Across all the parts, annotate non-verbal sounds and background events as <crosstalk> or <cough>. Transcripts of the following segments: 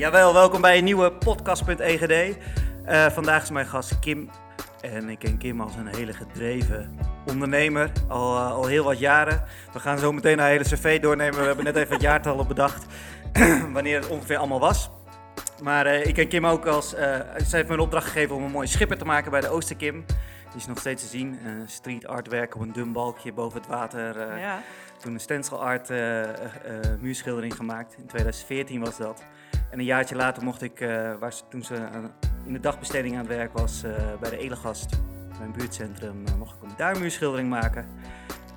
Jawel, welkom bij een nieuwe podcast.egd. Uh, vandaag is mijn gast Kim. En ik ken Kim als een hele gedreven ondernemer, al, uh, al heel wat jaren. We gaan zo meteen een hele cv doornemen. We hebben net even het jaartal op bedacht, <clears throat> wanneer het ongeveer allemaal was. Maar uh, ik ken Kim ook als, zij heeft me een opdracht gegeven om een mooie schipper te maken bij de Oosterkim. Die is nog steeds te zien. Uh, street artwerk op een dun balkje boven het water. ja. Toen een stencil art muurschildering gemaakt. In 2014 was dat. En een jaartje later mocht ik, waar ze, toen ze in de dagbesteding aan het werk was bij de Elegast, mijn buurtcentrum, mocht ik een duimmuurschildering maken.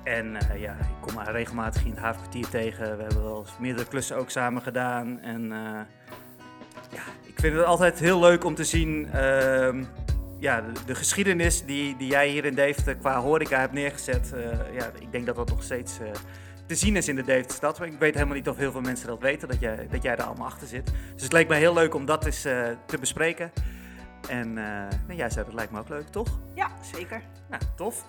En ja, ik kom haar regelmatig in het havenkwartier tegen. We hebben wel meerdere klussen ook samen gedaan. En ja, ik vind het altijd heel leuk om te zien uh, ja, de, de, geschiedenis die, die jij hier in Deventer qua horeca hebt neergezet. Ja, ik denk dat dat nog steeds te zien is in de Deventerstad. Maar ik weet helemaal niet of heel veel mensen dat weten, dat jij, dat jij er allemaal achter zit. Dus het leek me heel leuk om dat eens uh, te bespreken. En nou, jij zei dat lijkt me ook leuk, toch? Ja, zeker. Nou, tof.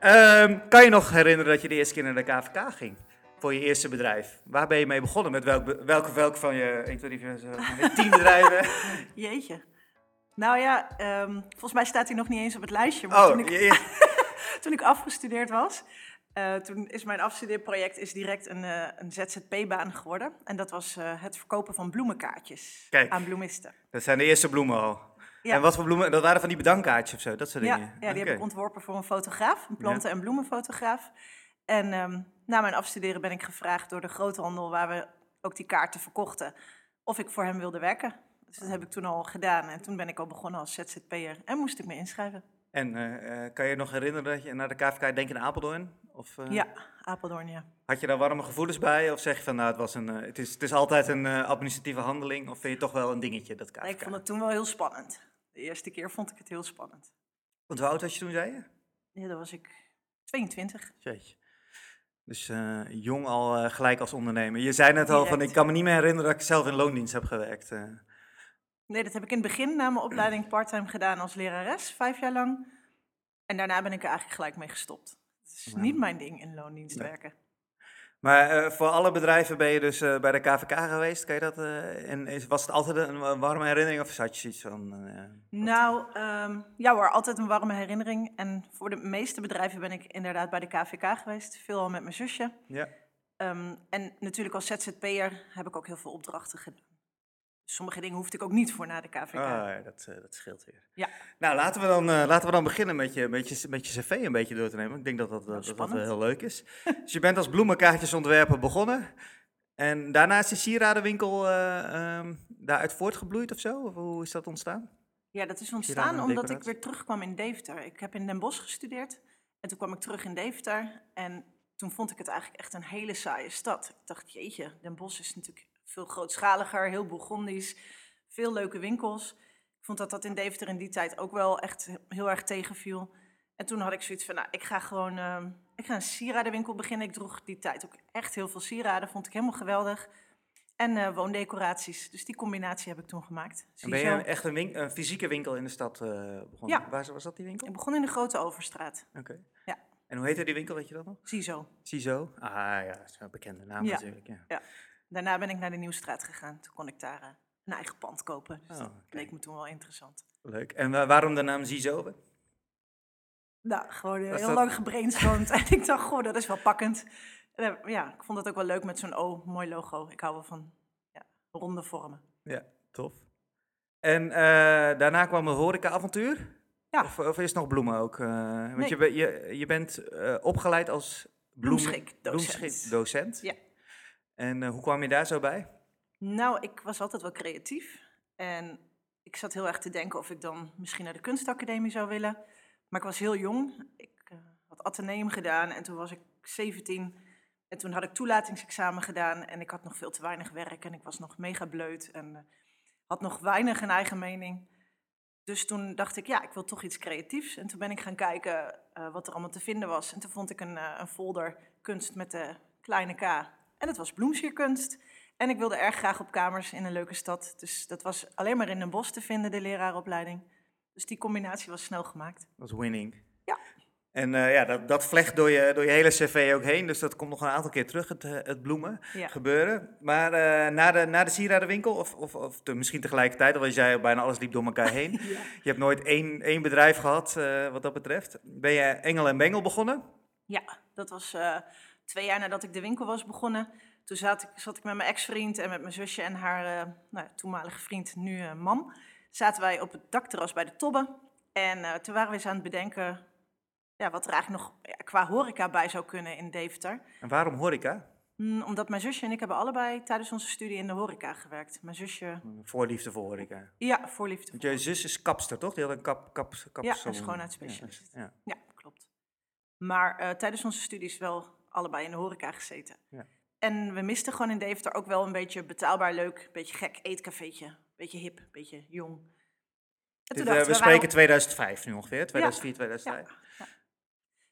Um, kan je nog herinneren dat je de eerste keer naar de KVK ging? voor je eerste bedrijf. Waar ben je mee begonnen? Met welk, welke, welke van je 1, 2, 3, 4, 10 bedrijven? <laughs> <laughs> Jeetje. Nou ja, um, volgens mij staat hij nog niet eens op het lijstje. Maar oh, toen, ik, <laughs> toen ik afgestudeerd was, uh, toen is mijn afstudeerproject is direct een, uh, een ZZP-baan geworden. En dat was uh, het verkopen van bloemenkaartjes Kijk, aan bloemisten. Dat zijn de eerste bloemen al. Ja. En wat voor bloemen? Dat waren van die bedankkaartjes of zo, dat soort ja, dingen? Ja, die okay. heb ik ontworpen voor een fotograaf, een planten- en bloemenfotograaf. En um, na mijn afstuderen ben ik gevraagd door de groothandel, waar we ook die kaarten verkochten, of ik voor hem wilde werken. Dus dat heb ik toen al gedaan. En toen ben ik al begonnen als ZZP'er en moest ik me inschrijven. En kan je nog herinneren dat je naar de KVK denk in Apeldoorn? Of, uh, ja, Apeldoorn, ja. Had je daar warme gevoelens bij? Of zeg je van, nou, het, was een, uh, het, is, het is altijd een administratieve handeling? Of vind je toch wel een dingetje, dat KVK? Nee, ik vond het toen wel heel spannend. De eerste keer vond ik het heel spannend. Want hoe oud was je toen, zei je? Ja, dat was ik 22. Jeetje. Dus uh, jong al uh, gelijk als ondernemer. Je zei net al van, ik kan me niet meer herinneren dat ik zelf in loondienst heb gewerkt. Uh. Nee, dat heb ik in het begin na mijn opleiding parttime gedaan als lerares, vijf jaar lang. En daarna ben ik er eigenlijk gelijk mee gestopt. Is niet mijn ding in loondienst nee. werken. Maar voor alle bedrijven ben je dus bij de KVK geweest, kan je dat? en is, was het altijd een warme herinnering of zat je zoiets van? nou, um, ja hoor, altijd een warme herinnering. En voor de meeste bedrijven ben ik inderdaad bij de KVK geweest, veelal met mijn zusje. Ja. Um, en natuurlijk als ZZP'er heb ik ook heel veel opdrachten gedaan. Sommige dingen hoefde ik ook niet voor na de KVK. Ah, ja, dat, uh, dat scheelt weer. Ja. Nou, laten we dan, uh, laten we dan beginnen met je, met, je, met je cv een beetje door te nemen. Ik denk dat dat, dat, dat, dat wel heel leuk is. <laughs> dus je bent als bloemenkaartjesontwerper begonnen. En daarna is de sieradenwinkel uh, um, daaruit voortgebloeid of zo? Of hoe is dat ontstaan? Ja, dat is ontstaan omdat ik weer terugkwam in Deventer. Ik heb in Den Bosch gestudeerd en toen kwam ik terug in Deventer. En toen vond ik het eigenlijk echt een hele saaie stad. Ik dacht, jeetje, Den Bosch is natuurlijk veel grootschaliger, heel Bourgondisch, veel leuke winkels. Ik vond dat dat in Deventer in die tijd ook wel echt heel erg tegenviel. En toen had ik zoiets van, nou, ik ga gewoon uh, ik ga een sieradenwinkel beginnen. Ik droeg die tijd ook echt heel veel sieraden, vond ik helemaal geweldig. En uh, woondecoraties. Dus die combinatie heb ik toen gemaakt. En ben je een, echt een, winkel, een, fysieke winkel in de stad uh, begonnen? Ja. Waar was dat die winkel? Ik begon in de Grote Overstraat. Oké. Okay. Ja. En hoe heette die winkel, weet je dat nog? CISO. CISO? Ah ja, dat is een bekende naam ja. natuurlijk. Ja. ja. Daarna ben ik naar de Nieuwstraat gegaan. Toen kon ik daar uh, een eigen pand kopen. Dus oh, dat leek me toen wel interessant. Leuk. En waarom de naam CISO? Nou, gewoon heel dat... lang gebrainstormd. <laughs> en ik dacht, goh, dat is wel pakkend. En, ja, ik vond het ook wel leuk met zo'n O, mooi logo. Ik hou wel van ja, ronde vormen. Ja, tof. En uh, daarna kwam een horeca-avontuur? Ja. Of, of, is het nog bloemen ook? Uh, want nee. je, je, je bent uh, opgeleid als bloemschikdocent. docent. Ja. En hoe kwam je daar zo bij? Nou, ik was altijd wel creatief. En ik zat heel erg te denken of ik dan misschien naar de kunstacademie zou willen. Maar ik was heel jong. Ik had ateneum gedaan en toen was ik 17. En toen had ik toelatingsexamen gedaan en ik had nog veel te weinig werk en ik was nog mega bleut en uh, had nog weinig een eigen mening. Dus toen dacht ik, ja, ik wil toch iets creatiefs. En toen ben ik gaan kijken wat er allemaal te vinden was. En toen vond ik een, een folder kunst met de kleine k. En het was bloemsierkunst. En ik wilde erg graag op kamers in een leuke stad. Dus dat was alleen maar in Den Bosch te vinden, de leraaropleiding. Dus die combinatie was snel gemaakt. Dat was winning. Ja. En eh, ja, dat, dat vlecht door je, door je hele cv ook heen. Dus dat komt nog een aantal keer terug, het, eh, het bloemen Ja. gebeuren. Maar eh, na, de, na de sieradenwinkel, of, of, of te- misschien tegelijkertijd, al je zei, bijna alles liep door elkaar heen. <laughs> Ja. Je hebt nooit één, één bedrijf gehad eh, wat dat betreft. Ben je Engel en Bengel begonnen? Ja, dat was twee jaar nadat ik de winkel was begonnen. Toen zat ik, zat ik met mijn ex-vriend en met mijn zusje en haar eh, nou, toenmalige vriend, nu eh, man. Zaten wij op het dakterras bij de Tobbe. En eh, toen waren we eens aan het bedenken ja, wat er eigenlijk nog ja, qua horeca bij zou kunnen in Deventer. En waarom horeca? Hm, omdat mijn zusje en ik hebben allebei tijdens onze studie in de horeca gewerkt. Mijn zusje, Voorliefde voor horeca. ja, voorliefde. Want je zus is kapster, toch? Die had een kap, kap, kap Ja, een schoonheidsspecialist. Ja, ja. Ja, klopt. Maar tijdens onze studies wel allebei in de horeca gezeten. Ja. En we misten gewoon in Deventer ook wel een beetje betaalbaar, leuk, beetje gek eetcafeetje. Beetje hip, beetje jong. En Dit, we we, spreken 2005 nu ongeveer, 2004, Ja, 2005. ja.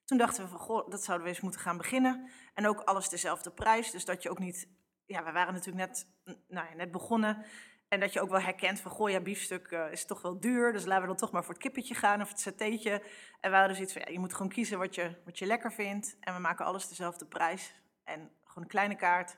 Toen dachten we van, goh, dat zouden we eens moeten gaan beginnen. En ook alles dezelfde prijs. Dus dat je ook niet... Ja, we waren natuurlijk net, nou ja, net begonnen. En dat je ook wel herkent van, goh, ja, biefstuk eh, is toch wel duur. Dus laten we dan toch maar voor het kippetje gaan of het satéetje. En we hadden zoiets van, ja, je moet gewoon kiezen wat je, wat je lekker vindt. En we maken alles dezelfde prijs. En gewoon een kleine kaart.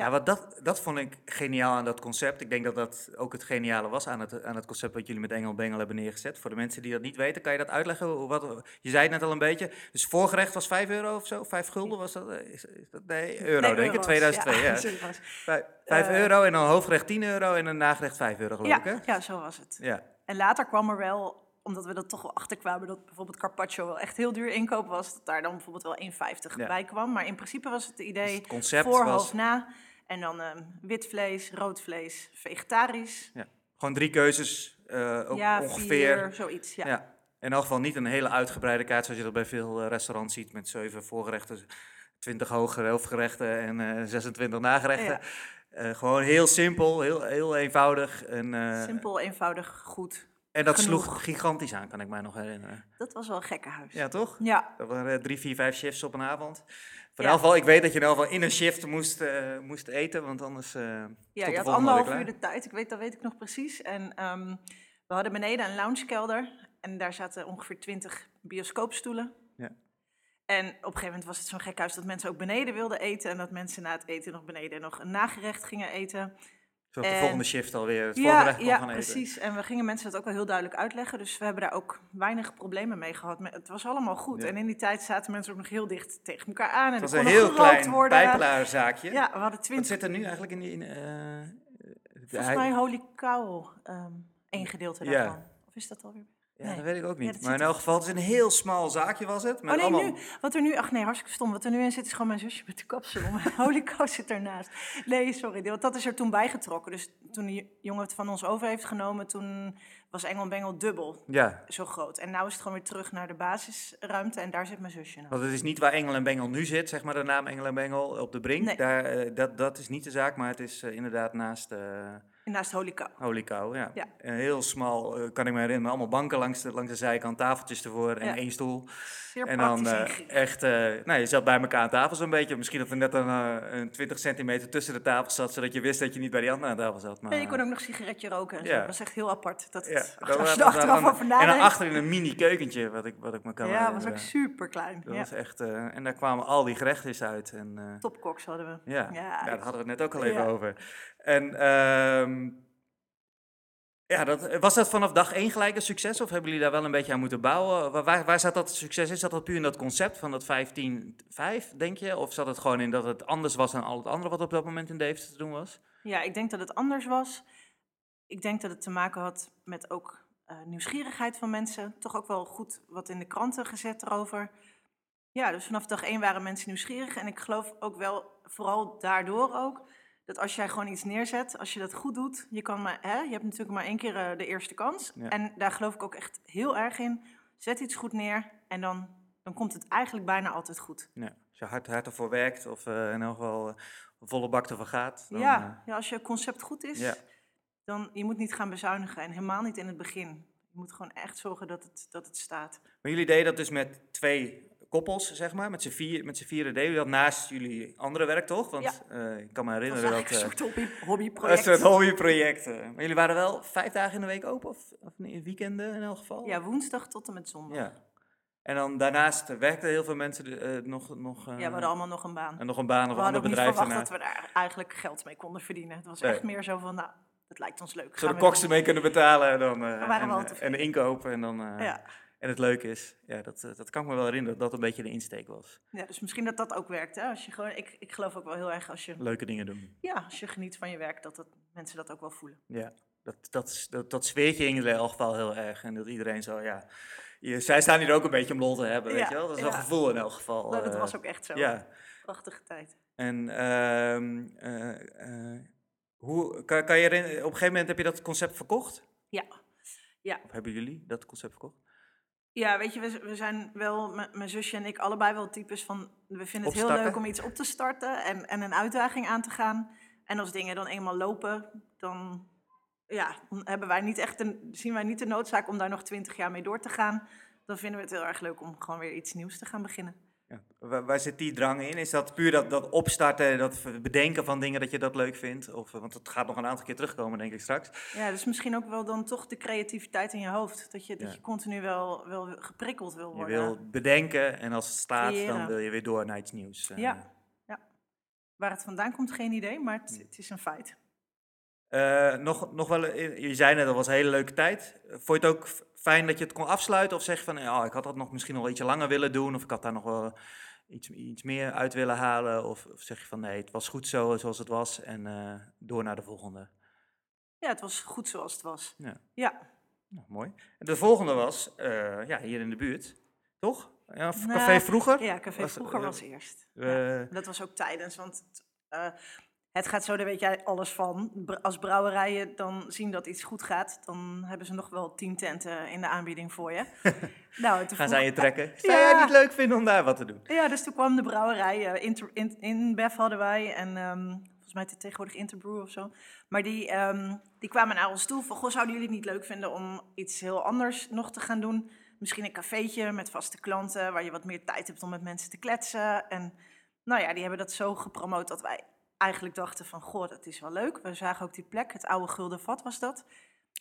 Ja, Ja. wat dat, dat vond ik geniaal aan dat concept. Ik denk dat dat ook het geniale was aan het, aan het concept wat jullie met Engel Bengel hebben neergezet. Voor de mensen die dat niet weten, kan je dat uitleggen? Wat, je zei het net al een beetje. Dus voorgerecht was 5 euro of zo? 5 gulden was dat? eh, Is, is dat nee, euro Nee, denk ik, euro's, 2002. Ja. sorry, <laughs> was. 5 Eh, euro en dan hoofdgerecht 10 euro en een nagerecht 5 euro geloof ik, hè? Ja, ja, zo was het. Ja. En later kwam er wel, omdat we er toch wel achterkwamen dat bijvoorbeeld carpaccio wel echt heel duur inkoop was, dat daar dan bijvoorbeeld wel 1,50 Ja. bij kwam. Maar in principe was het Dus idee het concept voor, was half na. En dan ehm, wit vlees, rood vlees, vegetarisch. gewoon drie keuzes, ook ja, ongeveer. vier, zoiets. Ja. Ja. In elk geval niet een hele uitgebreide kaart zoals je dat bij veel eh, restaurants ziet met zeven voorgerechten, 20 hoge hoofdgerechten en eh 26 nagerechten. Gewoon heel simpel, heel, heel eenvoudig. En, Simpel, eenvoudig, goed. en dat genoeg. sloeg gigantisch aan, kan ik mij nog herinneren. Dat was wel een gekke huis. Ja, toch? Ja, Dat waren drie, vier, vijf shifts op een avond. In elk geval, ik weet dat je in elk geval in een shift moest, eh, moest eten, want anders... eh, ja je had anderhalf uur de tijd. Ik weet, dat weet ik nog precies. En ehm, we hadden beneden een loungekelder. En daar zaten ongeveer 20 bioscoopstoelen. Ja. En op een gegeven moment was het zo'n gek huis dat mensen ook beneden wilden eten. En dat mensen na het eten nog beneden nog een nagerecht gingen eten. Zodat de En- volgende shift alweer het Ja, ja gaan eten. precies. En we gingen mensen dat ook wel heel duidelijk uitleggen. Dus we hebben daar ook weinig problemen mee gehad. Maar Het was allemaal goed. Ja. En in die tijd zaten mensen ook nog heel dicht tegen elkaar aan. En Het was een kon heel klein worden. Ja, we hadden Wat twintig. zit er nu eigenlijk in die... In, eh, Volgens mij Holy Cow, ehm één gedeelte daarvan. Of is dat alweer? Ja, Nee. dat weet ik ook niet. maar in elk geval, het is een heel smal zaakje was het. Met Oh nee, allemaal... nu, wat er nu, ach nee, hartstikke stom. Wat er nu in zit is gewoon mijn zusje met de kapsel. Mijn <laughs> Holy Cow zit ernaast. Nee, sorry, want dat is er toen bijgetrokken. Dus toen die jongen het van ons over heeft genomen, toen was Engel en Bengel dubbel Ja, zo groot. En nu is het gewoon weer terug naar de basisruimte en daar zit mijn zusje nog. want het is niet waar Engel en Bengel nu zit, zeg maar de naam Engel en Bengel op de brink. Nee. Daar, eh, dat, dat is niet de zaak, maar het is eh, inderdaad naast eh Naast Holy Cow. Holy Cow. Ja. Ja. Een heel smal, eh, kan ik me herinneren, allemaal banken langs de, langs de zijkant, tafeltjes ervoor en Ja. één stoel. Zeer En dan ingericht. echt, eh, nou je zat bij elkaar aan tafel zo'n beetje. Misschien dat er net een, eh, een 20 centimeter tussen de tafel zat, zodat je wist dat je niet bij die andere aan tafel zat. Maar, Ja, je kon ook nog een sigaretje roken en zo. Ja. Dat was echt heel apart. Dat Ja, het, dat als je was- dat achteraf was- over En dan nadenkt. achterin een mini keukentje, wat ik, wat ik me kan Ja, was ook super klein. Dat was echt, en daar kwamen al die gerechtjes uit. En, Topkoks hadden we. ja, daar hadden we het net ook al even over. En ehm, ja, dat, was dat vanaf dag één gelijk een succes? Of hebben jullie daar wel een beetje aan moeten bouwen? Waar, waar, zat dat succes? Is dat dat puur in dat concept van dat 15-5, denk je? Of zat het gewoon in dat het anders was dan al het andere wat op dat moment in Deventer te doen was? Ja, ik denk dat het anders was. Ik denk dat het te maken had met ook eh, nieuwsgierigheid van mensen. Toch ook wel goed wat in de kranten gezet erover. Ja, dus vanaf dag één waren mensen nieuwsgierig. En ik geloof ook wel, vooral daardoor ook, dat als jij gewoon iets neerzet, als je dat goed doet, je, kan maar, hè, je hebt natuurlijk maar één keer eh, de eerste kans. Ja. En daar geloof ik ook echt heel erg in. Zet iets goed neer en dan, dan komt het eigenlijk bijna altijd goed. Ja. Als je hard, hard ervoor werkt of eh, in elk geval eh, volle bak ervoor gaat. Dan, ja, ja, als je concept goed is, Ja. dan je moet niet gaan bezuinigen. En helemaal niet in het begin. Je moet gewoon echt zorgen dat het, dat het staat. Maar jullie deden dat dus met twee koppels, zeg maar, met z'n vier, met vieren deden dat naast jullie andere werk, toch? Want eh, ik kan me Dat herinneren dat... eigenlijk een eh, soort hobby, dat hobbyproject. soort hobbyprojecten. Maar jullie waren wel vijf dagen in de week open, of, of nee, weekenden in elk geval? Ja, woensdag tot en met zondag. Ja. En dan daarnaast werkten heel veel mensen eh, nog, nog, Ja, eh, we hadden allemaal nog een baan. en nog een baan, we een hadden ander ook niet bedrijf verwacht daarna. dat we daar eigenlijk geld mee konden verdienen. Het was Nee. echt meer zo van, nou, dat lijkt ons leuk. Zodat de we koks doen. ermee kunnen betalen en, dan, eh, en, eh, en inkopen. En, dan, eh, Ja. En het leuke is, ja, dat, eh, dat kan ik me wel herinneren, dat dat een beetje de insteek was. ja, dus misschien dat dat ook werkt. Hè? Als je gewoon, ik, ik geloof ook wel heel erg als je, Leuke dingen doen. ja, als je geniet van je werk, dat, dat mensen dat ook wel voelen. Ja, dat, dat, dat, dat zweert je in ieder geval heel erg. En dat iedereen zo, ja... Je, zij staan hier ook een beetje om lol te hebben, weet je wel? Dat is wel ja. een gevoel in elk geval. Nou, dat eh, was ook echt zo. Ja, Prachtige tijd. en eh, hoe, kan, kan je op een gegeven moment heb je dat concept verkocht? Ja. Ja. Of hebben jullie dat concept verkocht? Ja, weet je, we, we zijn wel, mijn zusje en ik, allebei wel types van... We vinden het heel leuk om iets op te starten en, en een uitdaging aan te gaan. En als dingen dan eenmaal lopen, dan, ja, hebben wij niet echt een, zien wij niet de noodzaak om daar nog twintig jaar mee door te gaan. Dan vinden we het heel erg leuk om gewoon weer iets nieuws te gaan beginnen. Ja. Waar, waar zit die drang in? Is dat puur dat, dat opstarten, dat bedenken van dingen dat je dat leuk vindt? Of, want het gaat nog een aantal keer terugkomen, denk ik straks. Ja, dus misschien ook wel dan toch de creativiteit in je hoofd. Dat je, dat Ja. je continu wel, wel geprikkeld wil Je worden. wil bedenken en als het staat, dan wil je weer door naar iets nieuws. eh. Ja, ja. Waar het vandaan komt, geen idee, maar het, het is een feit. Eh, nog, nog wel, je zei net, dat was een hele leuke tijd. Vond je het ook fijn dat je het kon afsluiten? Of zeg je van, ja, ik had dat nog misschien nog ietsje langer willen doen? Of ik had daar nog wel iets, iets meer uit willen halen? Of, of zeg je van, nee, het was goed zo zoals het was en eh, door naar de volgende? Ja, het was goed zoals het was. Ja. Ja, Nou, mooi. En de volgende was, eh, ja, hier in de buurt, toch? Ja, v- Nou, café vroeger? ja café Was- vroeger was eerst. Ja, dat was ook tijdens, want het, gaat zo, daar weet jij alles van. Als brouwerijen dan zien dat iets goed gaat, dan hebben ze nog wel tien tenten in de aanbieding voor je. <laughs> nou, Gaan ze aan je trekken? <laughs> Zou jij Ja. niet leuk vinden om daar wat te doen? Ja, dus toen kwam de brouwerij. eh, in, in Bef hadden wij. En ehm, volgens mij tegenwoordig Interbrew of zo. Maar die, ehm, die kwamen naar ons toe van... Goh, zouden jullie het niet leuk vinden om iets heel anders nog te gaan doen? Misschien een cafeetje met vaste klanten... waar je wat meer tijd hebt om met mensen te kletsen. En nou ja, die hebben dat zo gepromoot dat wij eigenlijk dachten van... Goh, dat is wel leuk. We zagen ook die plek. Het oude Gulden Vat was dat.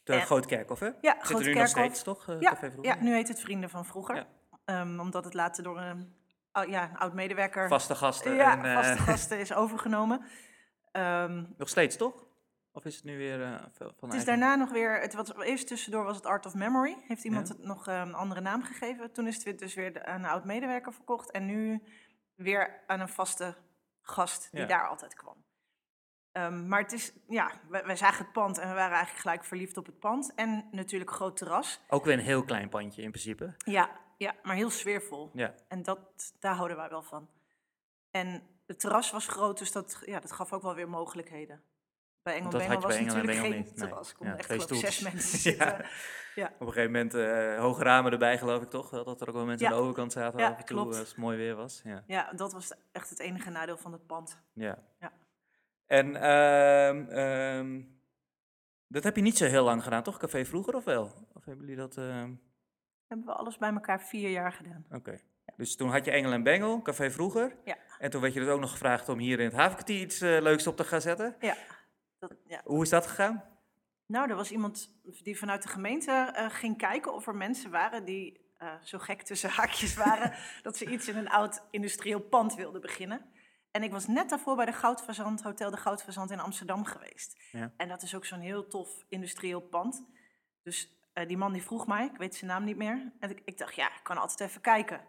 De En- Groot Kerkhof, hè? Ja, Zit er Grote nu nog steeds, toch? eh, Ja, ja, nu heet het Vrienden van Vroeger. Ja. Ehm, omdat het later door een, oh, ja, een oud-medewerker... Vaste gasten. Ja, en, eh, vaste <laughs> gasten is overgenomen. Ehm, Nog steeds, toch? Of is het nu weer veel van het is eigen- daarna nog weer, het was, eerst tussendoor was het Art of Memory. Heeft iemand Ja. het nog een andere naam gegeven. Toen is het dus weer aan een oud-medewerker verkocht. En nu weer aan een vaste gast die Ja. daar altijd kwam. Ehm, maar het is, ja, wij, wij zagen het pand en we waren eigenlijk gelijk verliefd op het pand. En natuurlijk groot terras. Ook weer een heel klein pandje in principe. Ja, ja maar heel sfeervol. Ja. En dat, daar houden wij wel van. En het terras was groot, dus dat, ja, dat gaf ook wel weer mogelijkheden. Bij Engel dat had Bengel je was bij Engel en natuurlijk Bengel geen niet, nee. Ja, echt geloof zes mensen <laughs> Ja. zitten. Ja. Op een gegeven moment eh, hoge ramen erbij, geloof ik toch? Wel Dat er ook wel mensen aan de overkant zaten Ja, af en toe klopt. als het mooi weer was. Ja. ja, dat was echt het enige nadeel van het pand. ja. Ja. En ehm, ehm, dat heb je niet zo heel lang gedaan, toch? Café vroeger of wel? Of hebben jullie dat... ehm, Hebben we alles bij elkaar vier jaar gedaan. Oké. Dus toen had je Engel en Bengel, Café vroeger. Ja. En toen werd je dus ook nog gevraagd om hier in het havenkwartier iets eh, leuks op te gaan zetten. Ja. Dat, ja. Hoe is dat gegaan? Nou, er was iemand die vanuit de gemeente eh, ging kijken of er mensen waren die eh, zo gek tussen haakjes waren <laughs> dat ze iets in een oud industrieel pand wilden beginnen. En ik was net daarvoor bij de Goudfazant, Hotel de Goudfazant in Amsterdam geweest. Ja. En dat is ook zo'n heel tof industrieel pand. Dus eh, die man die vroeg mij, ik weet zijn naam niet meer. En ik, ik dacht, ja, ik kan altijd even kijken.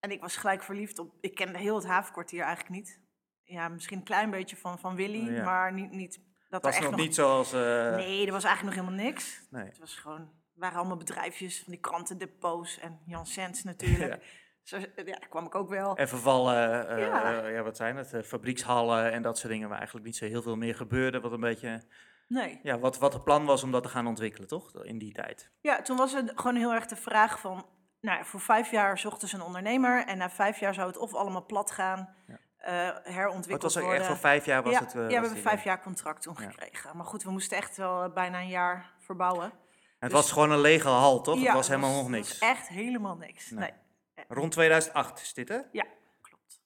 En ik was gelijk verliefd op, ik kende heel het havenkwartier eigenlijk niet. Ja, misschien een klein beetje van, van Willy, Oh, ja. maar niet, niet dat was nog niet zoals... eh, Nee, er was eigenlijk nog helemaal niks. nee. Het was gewoon, het waren allemaal bedrijfjes van die krantendepots en Jan Sens natuurlijk. <laughs> Zo, ja, daar kwam ik ook wel. En vervallen, eh, Ja. eh, ja, wat zijn het? fabriekshallen en dat soort dingen waar eigenlijk niet zo heel veel meer gebeurde. Wat een beetje, Nee. ja, wat, wat het plan was om dat te gaan ontwikkelen, toch? In die tijd. Ja, toen was het gewoon heel erg de vraag van, nou ja, voor vijf jaar zochten ze een ondernemer en na vijf jaar zou het of allemaal plat gaan, Ja. Eh, Maar het herontwikkeld was worden. echt voor vijf jaar was ja, het... eh, ja, we hebben vijf jaar contract toen Ja. gekregen. Maar goed, we moesten echt wel eh, bijna een jaar verbouwen. En het dus- was gewoon een lege hal, toch? Ja, het was helemaal nog niks. echt helemaal niks. Nee. Nee, Rond 2008 is dit, hè? klopt.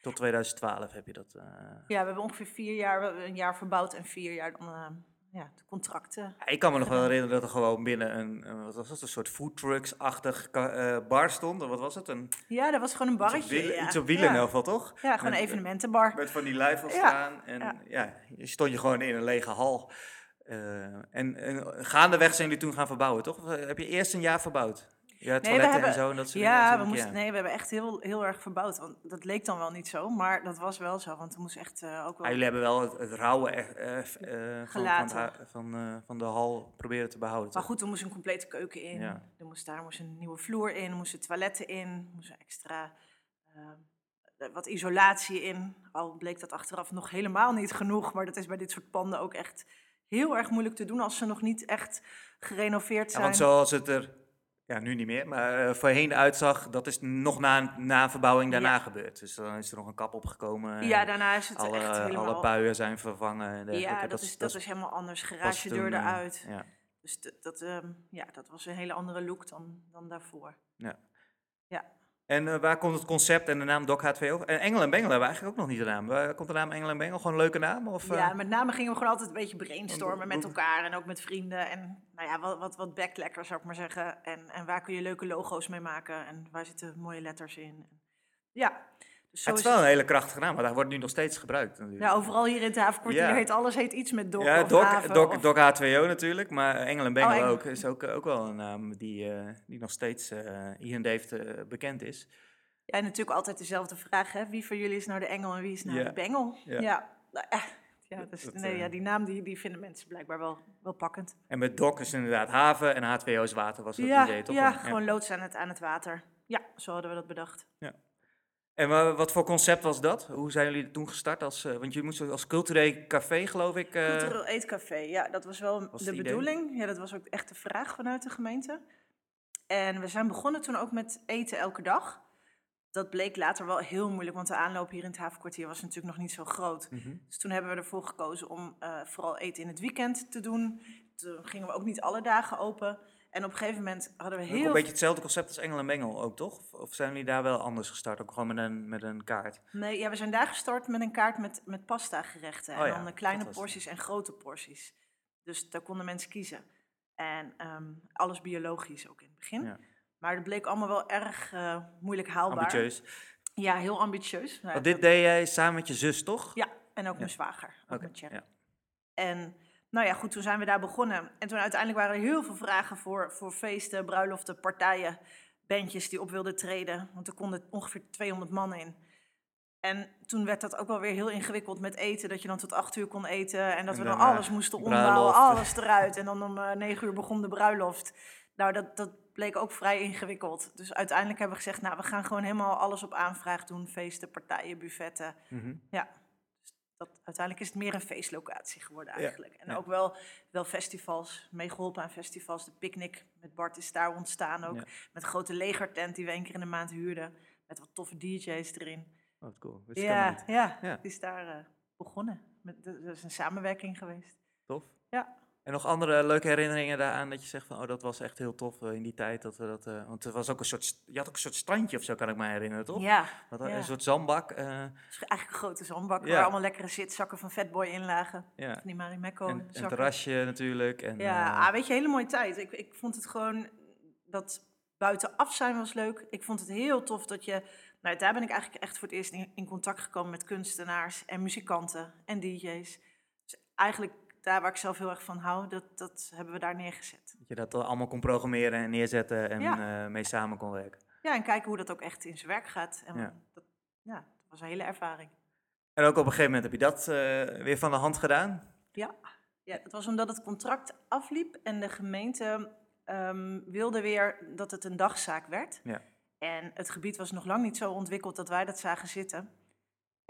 Tot 2012 heb je dat... Ja, we hebben ongeveer vier jaar, een jaar verbouwd en vier jaar dan ja, de contracten. Ja, ik kan me nog wel herinneren dat er gewoon binnen een, een- wat was het, een soort foodtrucks-achtig eh, bar stond. Of Wat was het? Een, Ja, dat was gewoon een iets op barretje. wielen, ja. iets op wielen in elk geval, toch? Ja, gewoon een evenementenbar. Met van die lijfels Ja, staan. En ja. ja. je stond je gewoon in een lege hal. Eh, en, en gaandeweg zijn jullie toen gaan verbouwen, toch? Of, eh, heb je eerst een jaar verbouwd? Ja, toiletten en hebben- zo en dat soort Ja, dingen we moesten, ja. nee, we hebben echt heel, heel erg verbouwd. Want dat leek dan wel niet zo, maar dat was wel zo. Want we moesten echt eh, ook wel... Ah, jullie hebben wel het, het rauwe eh, van, van, van, van de hal proberen te behouden. Maar toch? goed, er moest een complete keuken in. Ja. Er moest, daar moest een nieuwe vloer in, er moesten toiletten in, er moest extra wat isolatie in. Al bleek dat achteraf nog helemaal niet genoeg, maar dat is bij dit soort panden ook echt heel erg moeilijk te doen als ze nog niet echt gerenoveerd Ja, zijn. want zoals het er, ja nu niet meer, maar eh, voorheen uitzag, dat is nog na, na een verbouwing daarna Ja. gebeurd. Dus dan is er nog een kap opgekomen. en ja, daarna is het alle, echt helemaal... alle puien zijn vervangen. En ja, dat, is, dat is helemaal anders. Garagedeur eh, eruit. ja. Dus dat, ehm, ja, dat was een hele andere look dan, dan daarvoor. En eh, waar komt het concept en de naam Doc H2O? En Engel en Bengel hebben eigenlijk ook nog niet de naam. Waar komt de naam Engel en Bengel? Gewoon een leuke naam? Of, eh? Ja, met name gingen we gewoon altijd een beetje brainstormen met elkaar en ook met vrienden. En nou ja, wat, wat, wat backlekker zou ik maar zeggen. En, en waar kun je leuke logo's mee maken en waar zitten mooie letters in. Ja, dus het is wel een hele krachtige naam, maar daar wordt nu nog steeds gebruikt natuurlijk. Ja, overal hier in het havenkwartier Ja. heet alles heet iets met Dok Ja, of Doc, haven Doc, of- Oh, Doc H2O natuurlijk, maar Engel en Bengel Engel. ook. Is ook, ook wel een naam die, eh, die nog steeds eh, hier in Deventer bekend is. Ja, en natuurlijk altijd dezelfde vraag, hè. Wie van jullie is nou de engel en wie is nou Ja. de bengel? Ja. Ja, nou, ja, dus, Dat, nee, ja, die naam die, die vinden mensen blijkbaar wel, wel pakkend. En met Doc is inderdaad haven en H2O is water, was dat Ja, idee toch? ja, gewoon loods aan het, aan het water. Ja, zo hadden we dat bedacht. En wa- wat voor concept was dat? Hoe zijn jullie toen gestart? Als, eh, want jullie moesten als cultureel café, geloof ik. eh, Cultureel eetcafé, ja, dat was wel Was de idee? bedoeling. Ja, dat was ook echt de vraag vanuit de gemeente. En we zijn begonnen toen ook met eten elke dag. Dat bleek later wel heel moeilijk, want de aanloop hier in het havenkwartier was natuurlijk nog niet zo groot. mhm. Dus toen hebben we ervoor gekozen om eh, vooral eten in het weekend te doen. Toen gingen we ook niet alle dagen open. En op een gegeven moment hadden we Ook heel... een beetje hetzelfde concept als Engel en Bengel ook, toch? Of, zijn jullie daar wel anders gestart? Ook gewoon met een, met een kaart? Nee, ja, we zijn daar gestart met een kaart met, met pasta gerechten. Oh en dan kleine het. porties en grote porties. Dus daar konden mensen kiezen. En ehm, alles biologisch ook in het begin. Ja. Maar dat bleek allemaal wel erg eh, moeilijk haalbaar. Ambitieus. Ja, heel ambitieus. Nou, Want dat- dit deed jij samen met je zus, toch? Ja, en ook Ja. mijn zwager. Ook Oké, met. En nou ja, goed, toen zijn we daar begonnen. En toen uiteindelijk waren er heel veel vragen voor, voor feesten, bruiloften, partijen, bandjes die op wilden treden. Want er konden ongeveer 200 man in. En toen werd dat ook wel weer heel ingewikkeld met eten. Dat je dan tot acht uur kon eten en dat En we dan alles moesten bruiloft. ombouwen, <laughs> alles eruit. En dan om eh, negen uur begon de bruiloft. Nou, dat, dat bleek ook vrij ingewikkeld. Dus uiteindelijk hebben we gezegd, nou, we gaan gewoon helemaal alles op aanvraag doen. Feesten, partijen, buffetten. Mhm. Ja, dat, uiteindelijk is het meer een feestlocatie geworden Ja, eigenlijk. En ja. ook wel, wel festivals, meegeholpen aan festivals. De picknick met Bart is daar ontstaan ook. Ja. Met een grote legertent die we één keer in de maand huurden. Met wat toffe DJ's erin. Oh, wat cool. Ja, ja, die is daar eh, begonnen. Met, dat dat is een samenwerking geweest. Tof. Ja. En nog andere leuke herinneringen daaraan dat je zegt van, oh, dat was echt heel tof eh, in die tijd. Dat we dat, eh, want er was ook een soort, je had ook een soort strandje of zo, kan ik me herinneren, toch? Ja, Wat, ja. Een soort zandbak. eh, is eigenlijk een grote zandbak Ja. waar allemaal lekkere zitzakken van Fatboy in lagen. ja. Van die Marimekko En een terrasje natuurlijk. En, Ja, eh, ah, weet je, hele mooie tijd. Ik, ik vond het gewoon, dat buitenaf zijn was leuk. Ik vond het heel tof dat je, nou daar ben ik eigenlijk echt voor het eerst in, in contact gekomen met kunstenaars en muzikanten en DJ's. Dus eigenlijk daar waar ik zelf heel erg van hou, dat, dat hebben we daar neergezet. dat je dat allemaal kon programmeren en neerzetten en Ja. eh, mee samen kon werken. Ja, en kijken hoe dat ook echt in zijn werk gaat. En Ja. dat, ja, dat was een hele ervaring. En ook op een gegeven moment heb je dat eh, weer van de hand gedaan. Ja, dat was omdat het contract afliep en de gemeente ehm, wilde weer dat het een dagzaak werd. Ja. En het gebied was nog lang niet zo ontwikkeld dat wij dat zagen zitten.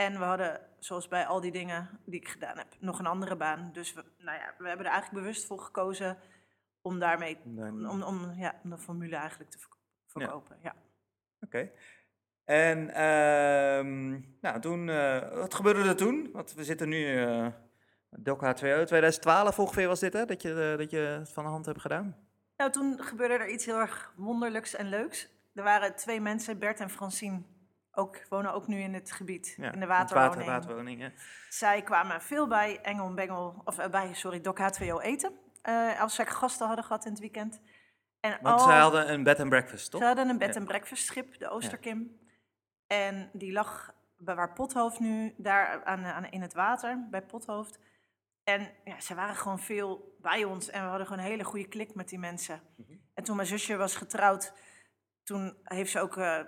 En we hadden, zoals bij al die dingen die ik gedaan heb, nog een andere baan. Dus we, nou ja, we hebben er eigenlijk bewust voor gekozen om daarmee, Om om, ja, om de formule eigenlijk te verko- verkopen. Ja. Oké. En ehm, nou, toen, eh, wat gebeurde er toen? Want we zitten nu, eh Doc H2O, 2012 ongeveer was dit hè, dat je, eh, dat je het van de hand hebt gedaan? Nou, toen gebeurde er iets heel erg wonderlijks en leuks. Er waren twee mensen, Bert en Francine, ook, wonen ook nu in het gebied, Ja, in de water- waterwoning. waterwoningen. Zij kwamen veel bij Engel en Bengel, of eh, bij, sorry, Doc H2O eten. eh, als zij gasten hadden gehad in het weekend. En Want al- zij hadden een bed and breakfast, toch? ze hadden een bed and breakfast schip, de Oosterkim. En die lag bij waar Pothoofd nu, daar aan, aan, in het water, bij Pothoofd. En ja, ze waren gewoon veel bij ons en we hadden gewoon een hele goede klik met die mensen. Mhm. En toen mijn zusje was getrouwd, toen heeft ze ook, eh,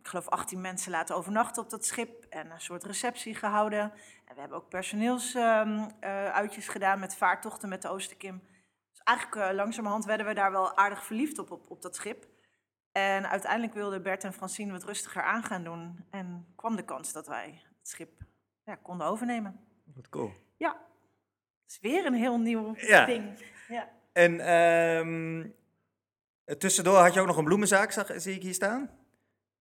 ik geloof, 18 mensen laten overnachten op dat schip. En een soort receptie gehouden. En we hebben ook personeelsuitjes gedaan met vaartochten met de Oosterkim. Dus eigenlijk eh, langzamerhand werden we daar wel aardig verliefd op, op, op dat schip. En uiteindelijk wilden Bert en Francine wat rustiger aan gaan doen. En kwam de kans dat wij het schip ja, konden overnemen. Wat cool. Ja, het is weer een heel nieuw Ja. ding. Ja. En ehm, tussendoor had je ook nog een bloemenzaak, zag, zie ik hier staan.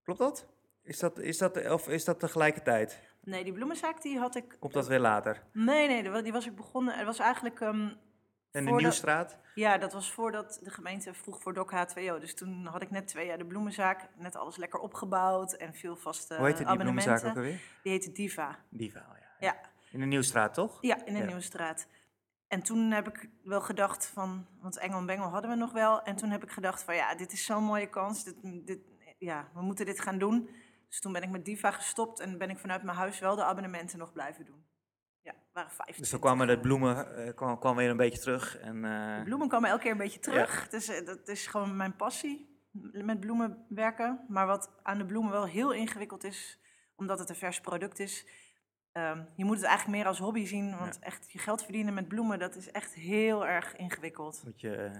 Klopt dat? Is dat, is dat? Of is dat tegelijkertijd? Nee, die bloemenzaak die had ik... Komt dat weer later? Nee, nee, die wa- die was ik begonnen. Het was eigenlijk... ehm, En de Nieuwstraat? Ja, dat was voordat de gemeente vroeg voor DOC H2O. Dus toen had ik net twee jaar de bloemenzaak. Net alles lekker opgebouwd en veel vaste Hoe heette die abonnementen. bloemenzaak ook alweer? Die heette Diva. Diva, oh ja. Ja. In de Nieuwstraat, toch? Ja, in de Ja. Nieuwe Straat. En toen heb ik wel gedacht van, want Engel en Bengel hadden we nog wel. En toen heb ik gedacht van, ja, dit is zo'n mooie kans. Dit, dit, ja, we moeten dit gaan doen. Dus toen ben ik met Diva gestopt en ben ik vanuit mijn huis wel de abonnementen nog blijven doen. Ja, waren 25. Dus dan kwamen de bloemen eh, kwam, kwam weer een beetje terug. En, eh, De bloemen komen elke keer een beetje terug. Dus eh, dat is gewoon mijn passie, met bloemen werken. Maar wat aan de bloemen wel heel ingewikkeld is, omdat het een vers product is. Ehm, je moet het eigenlijk meer als hobby zien, want echt je geld verdienen met bloemen, dat is echt heel erg ingewikkeld. moet je,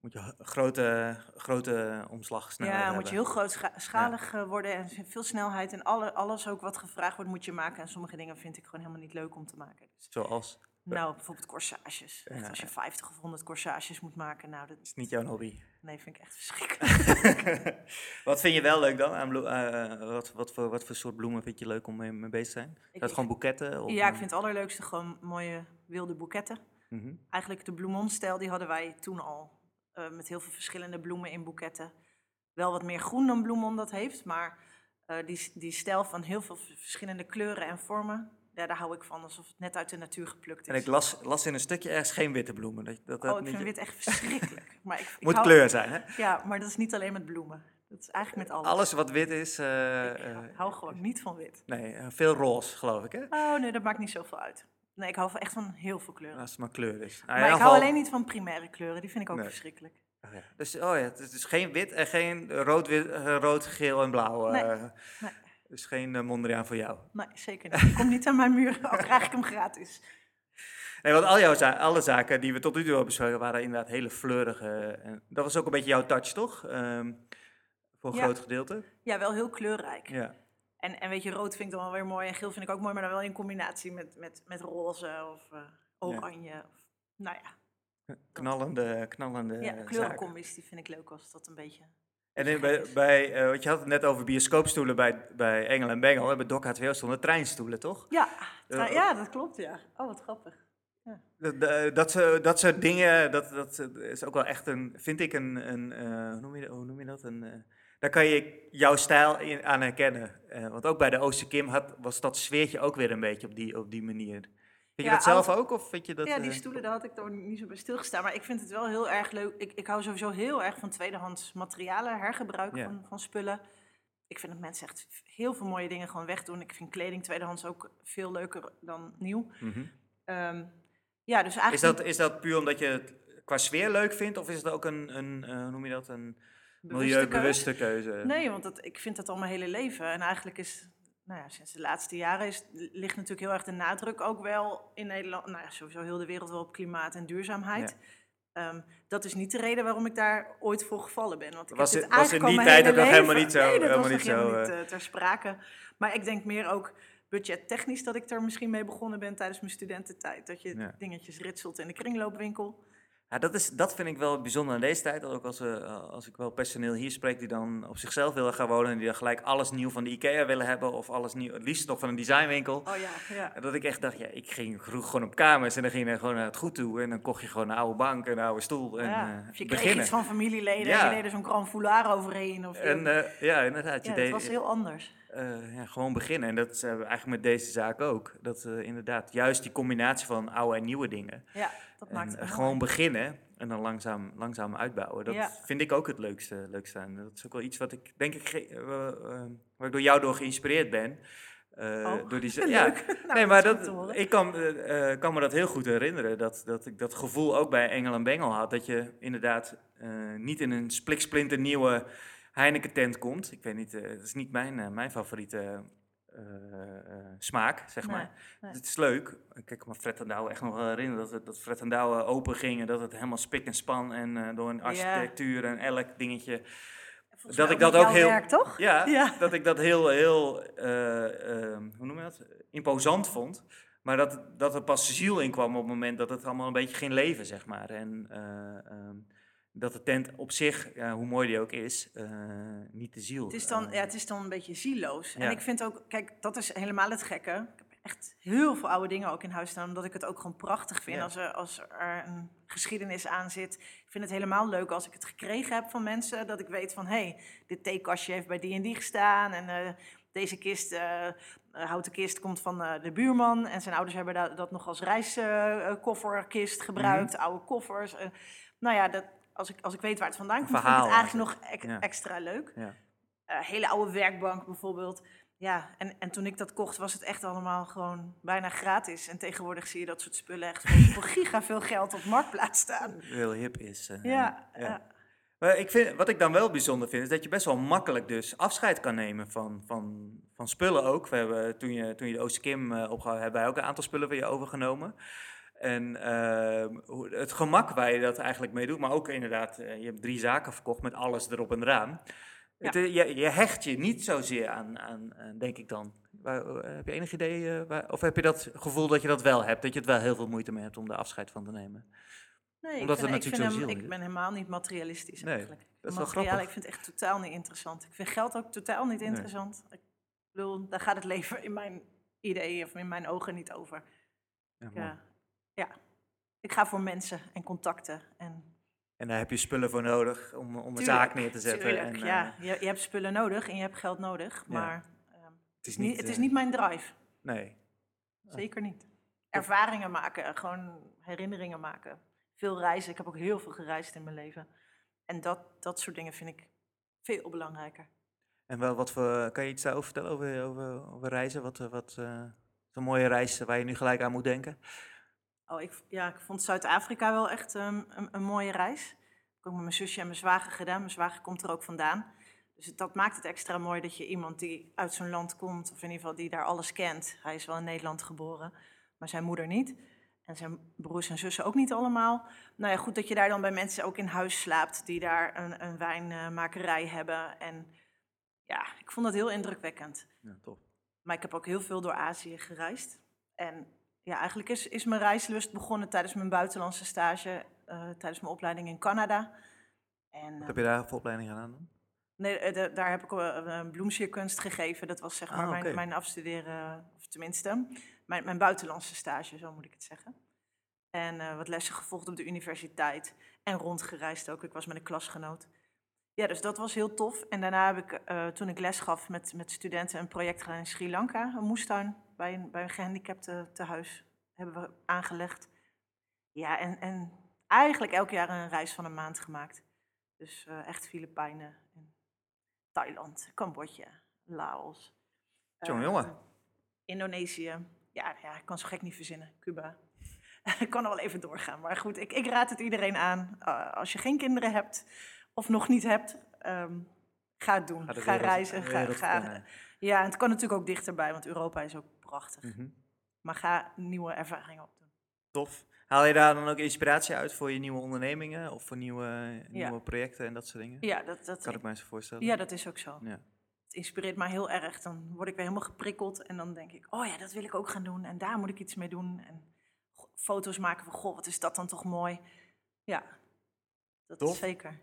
moet je grote, grote omslagsnelheid ja, hebben. moet je heel grootschalig eh, worden en veel snelheid. En alle, alles ook wat gevraagd wordt, moet je maken. En sommige dingen vind ik gewoon helemaal niet leuk om te maken. Dus, Zoals? Nou, bijvoorbeeld corsages. Ja, als je ja. 50 of 100 corsages moet maken, nou, dat is niet jouw hobby. nee, vind ik echt verschrikkelijk. <laughs> wat vind je wel leuk dan? Aan bloe- eh, wat, wat, voor, wat voor soort bloemen vind je leuk om mee, mee bezig te zijn? Ik- gewoon boeketten? Of, Ja, ik eh, vind het allerleukste gewoon mooie wilde boeketten. mhm. Eigenlijk de bloemonstijl, die hadden wij toen al. eh, met heel veel verschillende bloemen in boeketten. Wel wat meer groen dan bloemon dat heeft, maar eh, die, die stijl van heel veel verschillende kleuren en vormen, ja, daar hou ik van. Alsof het net uit de natuur geplukt is. En ik las, las in een stukje ergens geen witte bloemen. Dat, dat, oh, ik vind wit echt verschrikkelijk. <laughs> maar ik, ik moet hou- kleur zijn, hè? Ja, maar dat is niet alleen met bloemen. Dat is eigenlijk met alles. Alles wat wit is, eh, Ik eh, hou- gewoon niet van wit. nee, eh, veel roze, geloof ik, hè? Oh nee, dat maakt niet zoveel uit. Nee, ik hou echt van heel veel kleuren. Als het maar kleur is. Nou, in maar ik hou alleen niet van primaire kleuren, die vind ik ook Nee. verschrikkelijk. Oh ja. Dus, oh ja, het is dus geen wit en geen rood, wit, rood geel en blauw. Nee, nee. Dus geen uh, Mondriaan voor jou. Nee, zeker niet. Die komt niet aan mijn muur, al krijg ik hem gratis. Nee, want al jouw za- alle zaken die we tot nu toe hebben besproken waren inderdaad hele fleurige. En dat was ook een beetje jouw touch, toch? Ehm, voor een Ja. groot gedeelte. Ja, wel heel kleurrijk. Ja. En, en weet je, rood vind ik dan wel weer mooi en geel vind ik ook mooi, maar dan wel in combinatie met, met, met roze of eh, oranje. Of, nou ja, Knallende, knallende ja eh, kleurencombi's, die vind ik leuk als dat een beetje... En in- bij, bij eh, want je had het net over bioscoopstoelen bij, bij Engel en Bengel. En bij Doc H2O stonden treinstoelen, toch? Ja, Ja, tra- ja, dat klopt, ja. Oh, wat grappig. Dat, dat, dat, soort- dat soort dingen, dat, dat is ook wel echt een, vind ik een, een eh, hoe, noem je, dat- hoe noem je dat? Een, eh, daar kan je jouw stijl in, aan herkennen. Eh, want ook bij de Ooster Kim had, was dat sfeertje ook weer een beetje op die, op die manier. Vind je Ja, dat zelf ook? Of vind je dat, ja, die eh, stoelen, daar had ik toch niet zo bij stilgestaan. Maar ik vind het wel heel erg leuk. Ik, ik hou sowieso heel erg van tweedehands materialen, hergebruik Ja. van, van spullen. Ik vind dat mensen echt heel veel mooie dingen gewoon wegdoen. Ik vind kleding tweedehands ook veel leuker dan nieuw. mhm. Ehm, ja, dus eigenlijk... is, dat, is dat puur omdat je het qua sfeer leuk vindt? Of is het ook een, een hoe noem je dat, een bewuste milieubewuste keuze? Nee, want dat, ik vind dat al mijn hele leven. En eigenlijk is, nou ja, sinds de laatste jaren is, ligt natuurlijk heel erg de nadruk ook wel in Nederland, nou ja, sowieso heel de wereld wel op klimaat en duurzaamheid. Ehm, dat is niet de reden waarom ik daar ooit voor gevallen ben. Want ik Was heb het- dit was in die tijd ook nog hele helemaal niet zo- Nee, dat helemaal was niet helemaal zo, niet eh, ter sprake. Maar ik denk meer ook budgettechnisch dat ik er misschien mee begonnen ben tijdens mijn studententijd. Dat je Ja. dingetjes ritselt in de kringloopwinkel. Ja, dat, is, dat vind ik wel bijzonder aan deze tijd. Ook als, uh, als ik wel personeel hier spreek die dan op zichzelf willen gaan wonen. En die dan gelijk alles nieuw van de IKEA willen hebben. Of alles nieuw, het liefst nog van een designwinkel. Oh ja, ja. Dat ik echt dacht, ja, ik ging vroeg gewoon op kamers. En dan ging je gewoon naar het goed toe. En dan kocht je gewoon een oude bank, een oude stoel. En, ja. uh, of je kreeg beginnen. iets van familieleden en je deed er zo'n grand foulard overheen. Of. En uh, ja, inderdaad. Je ja, deed, het was heel anders. Uh, ja, gewoon beginnen. En dat is uh, eigenlijk met deze zaak ook. Dat inderdaad, juist die combinatie van oude en nieuwe dingen. Ja, dat maakt en, het Gewoon mooi. beginnen en dan langzaam, langzaam uitbouwen. Dat Ja. vind ik ook het leukste, leukste aan. Dat is ook wel iets wat ik, denk ik, ge- waar ik door jou door geïnspireerd ben. Uh, Oh, door die, <laughs> leuk. ja, <laughs> Nou, nee, maar dat ik kan, eh, eh, kan me dat heel goed herinneren. Dat, dat ik dat gevoel ook bij Engel en Bengel had. Dat je inderdaad eh, niet in een spliksplinter nieuwe Heineken tent komt. Ik weet niet, eh, dat is niet mijn, eh, mijn favoriete eh, eh, smaak, zeg maar. Nee, nee. Het is leuk. Ik kan me Fred en Douwe echt nog wel herinneren dat, het, dat Fred en Douwe open ging. En dat het helemaal spik en span en eh, door een architectuur en elk dingetje. Volgens dat ik dat ook heel- werk, toch? Ja, <laughs> Ja. dat ik dat heel, heel, eh, ehm, hoe noem je dat? Imposant vond. Maar dat, dat er pas ziel in kwam op het moment dat het allemaal een beetje ging leven, zeg maar. En eh, ehm, dat de tent op zich, ja, hoe mooi die ook is, eh, niet de ziel. Het is, dan, eh, ja, het is dan een beetje zieloos. Ja. En ik vind ook, kijk, dat is helemaal het gekke. Ik heb echt heel veel oude dingen ook in huis staan, omdat ik het ook gewoon prachtig vind Ja. als, er, als er een geschiedenis aan zit. Ik vind het helemaal leuk als ik het gekregen heb van mensen, dat ik weet van, hé, hey, dit theekastje heeft bij die en die gestaan en eh, deze kist, houten kist, komt van de buurman en zijn ouders hebben da- dat nog als reiskofferkist gebruikt, oude koffers. nou ja, dat, als, ik, als ik weet waar het vandaan komt, vind ik het eigenlijk nog Ja. extra leuk. ja. Eh, hele oude werkbank bijvoorbeeld. Ja, en, en toen ik dat kocht, was het echt allemaal gewoon bijna gratis. En tegenwoordig zie je dat soort spullen echt <laughs> voor, giga veel geld op marktplaats staan. heel hip is. eh, Ja, ja. ja. Maar ik vind, wat ik dan wel bijzonder vind, is dat je best wel makkelijk dus afscheid kan nemen van, van, van spullen ook. We hebben, toen, je, toen je de Oosterkim eh opgehad hebben wij ook een aantal spullen van je overgenomen. En ehm, het gemak waar je dat eigenlijk mee doet, maar ook inderdaad, eh, je hebt drie zaken verkocht met alles erop en eraan. Ja. Het, eh, je, je hecht je niet zozeer aan, aan, denk ik dan. Waar, eh, heb je enig idee, waar- of heb je dat gevoel dat je dat wel hebt, dat je het wel heel veel moeite mee hebt om daar afscheid van te nemen? Nee, Omdat ik, ik, natuurlijk hem, ik ben helemaal niet materialistisch Nee, eigenlijk. dat is wel grappig. ik vind het echt totaal niet interessant. Ik vind geld ook totaal niet Nee. interessant. Ik bedoel, daar gaat het <laughs> leven in mijn idee of in mijn ogen niet over. Ja, ja. Ik ga voor mensen en contacten. En En daar heb je spullen voor nodig om, om een Tuurlijk, zaak neer te zetten. Tuurlijk, en, ja. eh, Je, je hebt spullen nodig en je hebt geld nodig. Ja. Maar ehm, het is niet, het is eh, niet mijn drive. Nee. Zeker niet. Ervaringen maken, gewoon herinneringen maken. Veel reizen. Ik heb ook heel veel gereisd in mijn leven. En dat, dat soort dingen vind ik veel belangrijker. En wel, wat voor, kan je iets daarover vertellen over, over, over reizen? Wat, eh, wat zo'n mooie reis waar je nu gelijk aan moet denken? Oh, ik, ja, ik vond Zuid-Afrika wel echt ehm, een, een mooie reis. Ik heb ook met mijn zusje en mijn zwager gedaan. Mijn zwager komt er ook vandaan. Dus het- dat maakt het extra mooi dat je iemand die uit zo'n land komt, of in ieder geval die daar alles kent. Hij is wel in Nederland geboren, maar zijn moeder niet. En zijn broers en zussen ook niet allemaal. Nou ja, goed dat je daar dan bij mensen ook in huis slaapt die daar een, een wijnmakerij hebben. En ja, ik vond dat heel indrukwekkend. Ja, top. Maar ik heb ook heel veel door Azië gereisd. En ja, eigenlijk is, is mijn reislust begonnen tijdens mijn buitenlandse stage, eh, tijdens mijn opleiding in Canada. En, Wat eh, heb je daar voor opleiding gedaan dan? nee, eh, de- daar heb ik uh, bloemsierkunst gegeven. Dat was zeg maar Ah, mijn, oké. mijn afstuderen, of tenminste, mijn, mijn buitenlandse stage, zo moet ik het zeggen. En wat lessen gevolgd op de universiteit en rondgereisd ook. Ik was met een klasgenoot. Ja, dus dat was heel tof. En daarna heb ik, eh, toen ik les gaf met, met studenten, een project gedaan in Sri Lanka. Een moestuin bij een, bij een gehandicapte tehuis hebben we aangelegd. Ja, en, en eigenlijk elk jaar een reis van een maand gemaakt. Dus eh, echt Filipijnen, en Thailand, Cambodja, Laos. Jongen, eh, jongen. Indonesië. Ja, ja, ik kan zo gek niet verzinnen. Cuba. <laughs> ik kan er wel even doorgaan. Maar goed, ik, ik raad het iedereen aan. als je geen kinderen hebt of nog niet hebt, ehm, ga het doen. Ga Ga, de wereld- reizen. Ga, ja, en het kan natuurlijk ook dichterbij, want Europa is ook prachtig. Mhm. Maar ga nieuwe ervaringen opdoen. Tof. Haal je daar dan ook inspiratie uit voor je nieuwe ondernemingen of voor nieuwe, Ja. nieuwe projecten en dat soort dingen? Ja, dat, dat, Kan ik me eens voorstellen. ja, dat is ook zo. Ja. Het inspireert mij heel erg. Dan word ik weer helemaal geprikkeld en dan denk ik, oh ja, dat wil ik ook gaan doen en daar moet ik iets mee doen. En foto's maken van, goh, wat is dat dan toch mooi. Ja, dat Tof. is zeker.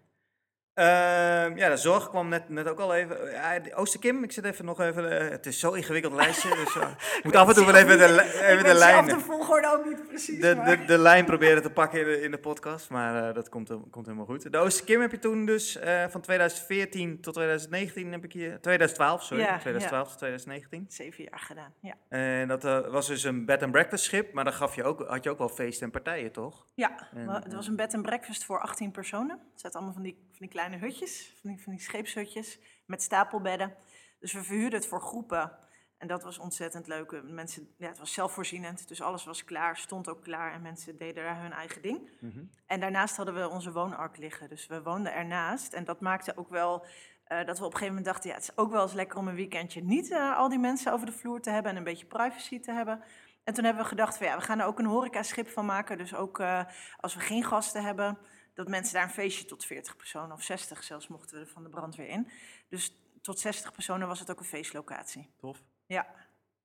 Ehm, ja, de zorg kwam net, net ook al even. Ja, de Oosterkim, ik zit even nog even. eh, het is zo'n ingewikkeld lijstje. dus eh, <laughs> ik moet af en toe wel even de, even de lijn. de volgorde ook niet precies. De, de, de lijn proberen te pakken in de, in de podcast, maar eh, dat komt, komt helemaal goed. De Oosterkim heb je toen dus eh, van 2014 tot 2019 heb ik hier. 2012, sorry. Ja, 2012 tot 2019. Zeven jaar gedaan, ja. En dat eh, was dus een bed and breakfast schip, maar dan gaf je ook, had je ook wel feesten en partijen, toch? Ja, En, het eh, was een bed and breakfast voor 18 personen. Het zaten allemaal van die, die kleine hutjes, van die, van die scheepshutjes met stapelbedden. Dus we verhuurden het voor groepen. En dat was ontzettend leuk. Mensen, ja, het was zelfvoorzienend, dus alles was klaar, stond ook klaar en mensen deden daar hun eigen ding. Mhm. En daarnaast hadden we onze woonark liggen. Dus we woonden ernaast. En dat maakte ook wel eh, dat we op een gegeven moment dachten... ja, het is ook wel eens lekker om een weekendje niet eh, al die mensen over de vloer te hebben... en een beetje privacy te hebben. En toen hebben we gedacht van ja, we gaan er ook een horecaschip van maken. Dus ook eh, als we geen gasten hebben... dat mensen daar een feestje tot 40 personen of 60 zelfs mochten we er van de brandweer in. Dus tot 60 personen was het ook een feestlocatie. Tof. Ja,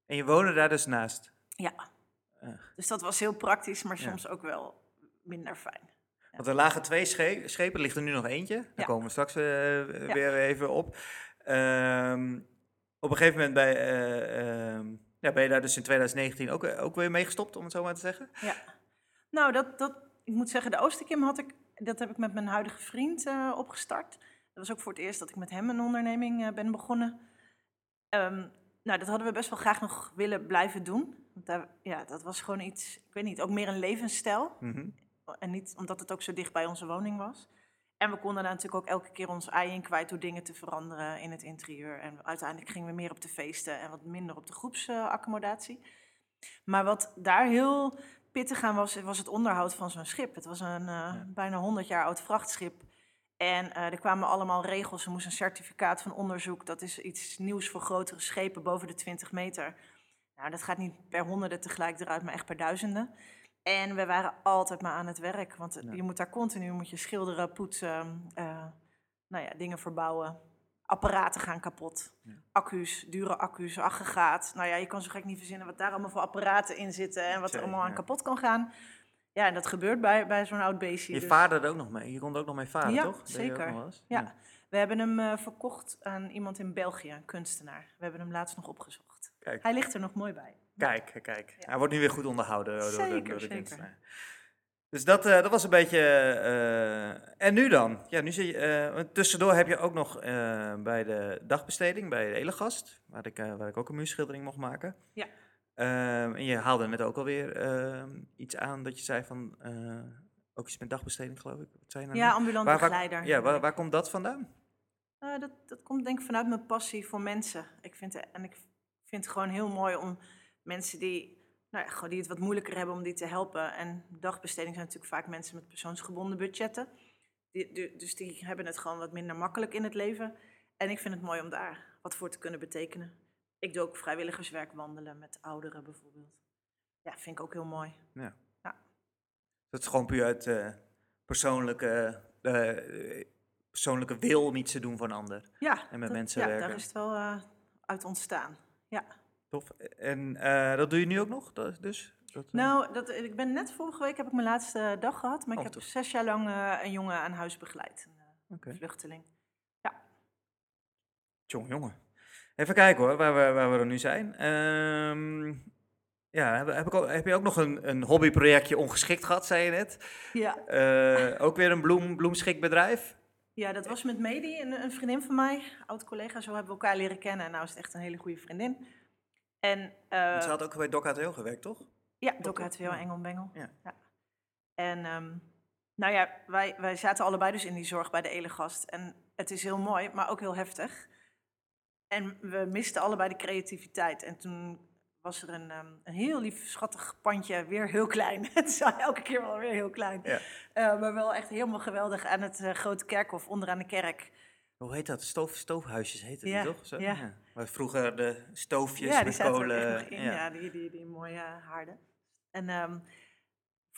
En je woonde daar dus naast. ja. Eh. Dus dat was heel praktisch, maar Ja. soms ook wel minder fijn. Want er lagen twee sche- schepen, er ligt er nu nog eentje. Daar Ja. komen we straks eh, weer even op. Ehm, op een gegeven moment bij, eh, ehm, ja, ben je daar dus in 2019 ook, ook weer mee gestopt, om het zo maar te zeggen. Ja. Nou, dat, dat, ik moet zeggen, de Oosterkim had ik, dat heb ik met mijn huidige vriend eh, opgestart. Dat was ook voor het eerst dat ik met hem een onderneming eh, ben begonnen. Ehm, nou, dat hadden we best wel graag nog willen blijven doen. Want daar, ja, dat was gewoon iets, ik weet niet, ook meer een levensstijl. Mhm. En niet omdat het ook zo dicht bij onze woning was. En we konden daar natuurlijk ook elke keer ons ei in kwijt door dingen te veranderen in het interieur. En uiteindelijk gingen we meer op de feesten en wat minder op de groepsaccommodatie. maar wat daar heel pittig aan was, was het onderhoud van zo'n schip. Het was een eh, bijna 100 jaar oud vrachtschip. En eh, er kwamen allemaal regels. Er moest een certificaat van onderzoek. Dat is iets nieuws voor grotere schepen boven de 20 meter. Nou, dat gaat niet per honderden tegelijk eruit, maar echt per duizenden. En we waren altijd maar aan het werk. Want Ja. je moet daar continu moet je schilderen, poetsen, eh, nou ja, dingen verbouwen. Apparaten gaan kapot. Ja. Accu's, dure accu's, aggregaat. Nou ja, je kan zo gek niet verzinnen wat daar allemaal voor apparaten in zitten en wat er allemaal aan ja. kapot kan gaan. Ja, en dat gebeurt bij, bij zo'n oud beestje. Je dus- vader er ook nog mee. Je kon er ook nog mee varen, Ja, toch? Zeker. eens? Ja. We hebben hem eh, verkocht aan iemand in België, een kunstenaar. We hebben hem laatst nog opgezocht. Kijk, Hij ligt er nog mooi bij. kijk, kijk. Ja. Hij wordt nu weer goed onderhouden door, door, de- Zeker, door de zeker. Dus dat, eh, dat was een beetje. eh, en nu dan? Ja, nu zit je, eh, tussendoor heb je ook nog bij de dagbesteding, bij de Elegast, waar ik, waar ik ook een muurschildering mocht maken. Ja. Ehm, en je haalde net ook alweer ehm, iets aan dat je zei van. ook iets met dagbesteding, geloof ik. Wat zei je nou Ja, net? ambulant Waar- waar- begeleider. Ja, waar, waar komt dat vandaan? Dat, dat komt denk ik vanuit mijn passie voor mensen. Ik vind, en ik vind het gewoon heel mooi om mensen die, nou ja, gewoon die het wat moeilijker hebben om die te helpen. En dagbesteding zijn natuurlijk vaak mensen met persoonsgebonden budgetten. Die, die- dus die hebben het gewoon wat minder makkelijk in het leven. En ik vind het mooi om daar wat voor te kunnen betekenen. Ik doe ook vrijwilligerswerk wandelen met ouderen bijvoorbeeld. Ja, vind ik ook heel mooi. Dat is gewoon puur uit eh, persoonlijke, eh, persoonlijke wil om iets te doen voor een ander. Ja, En met dat- mensen ja, werken. daar is het wel eh, uit ontstaan. Ja. Tof. En eh, dat doe je nu ook nog? Dat, dus? Dat, eh, Nou, dat, ik ben net vorige week heb ik mijn laatste dag gehad, maar ik Oh, heb tof. zes jaar lang eh, een jongen aan huis begeleid, een vluchteling. Tjong, jongen. Even kijken hoor, waar we, waar we er nu zijn. Ehm, ja, heb, heb, ik ook, heb je ook nog een, een hobbyprojectje ongeschikt gehad, zei je net? Ja, ook weer een bloem, bloemschikbedrijf? ja dat was met Medi, een, een vriendin van mij, oud collega, zo hebben we elkaar leren kennen en nou is het echt een hele goede vriendin. En eh, Want ze had ook bij Doc HTL gewerkt, toch? Ja, Doc? HTL, Ja. Engel Bengel. Ja. En ehm, nou ja, wij, wij zaten allebei dus in die zorg bij de Elegast. En het is heel mooi, maar ook heel heftig. En we misten allebei de creativiteit. En toen was er een, ehm, een heel lief, schattig pandje, weer heel klein. <laughs> het is elke keer wel weer heel klein. Ja. Eh, maar wel echt helemaal geweldig aan het eh, grote kerkhof, onderaan de kerk. Hoe heet dat? Stoof, stoofhuisjes Ja, die toch? Zo? ja. Vroeger de stoofjes ja, die met kolen... in. Ja, die, die, die mooie haarden. En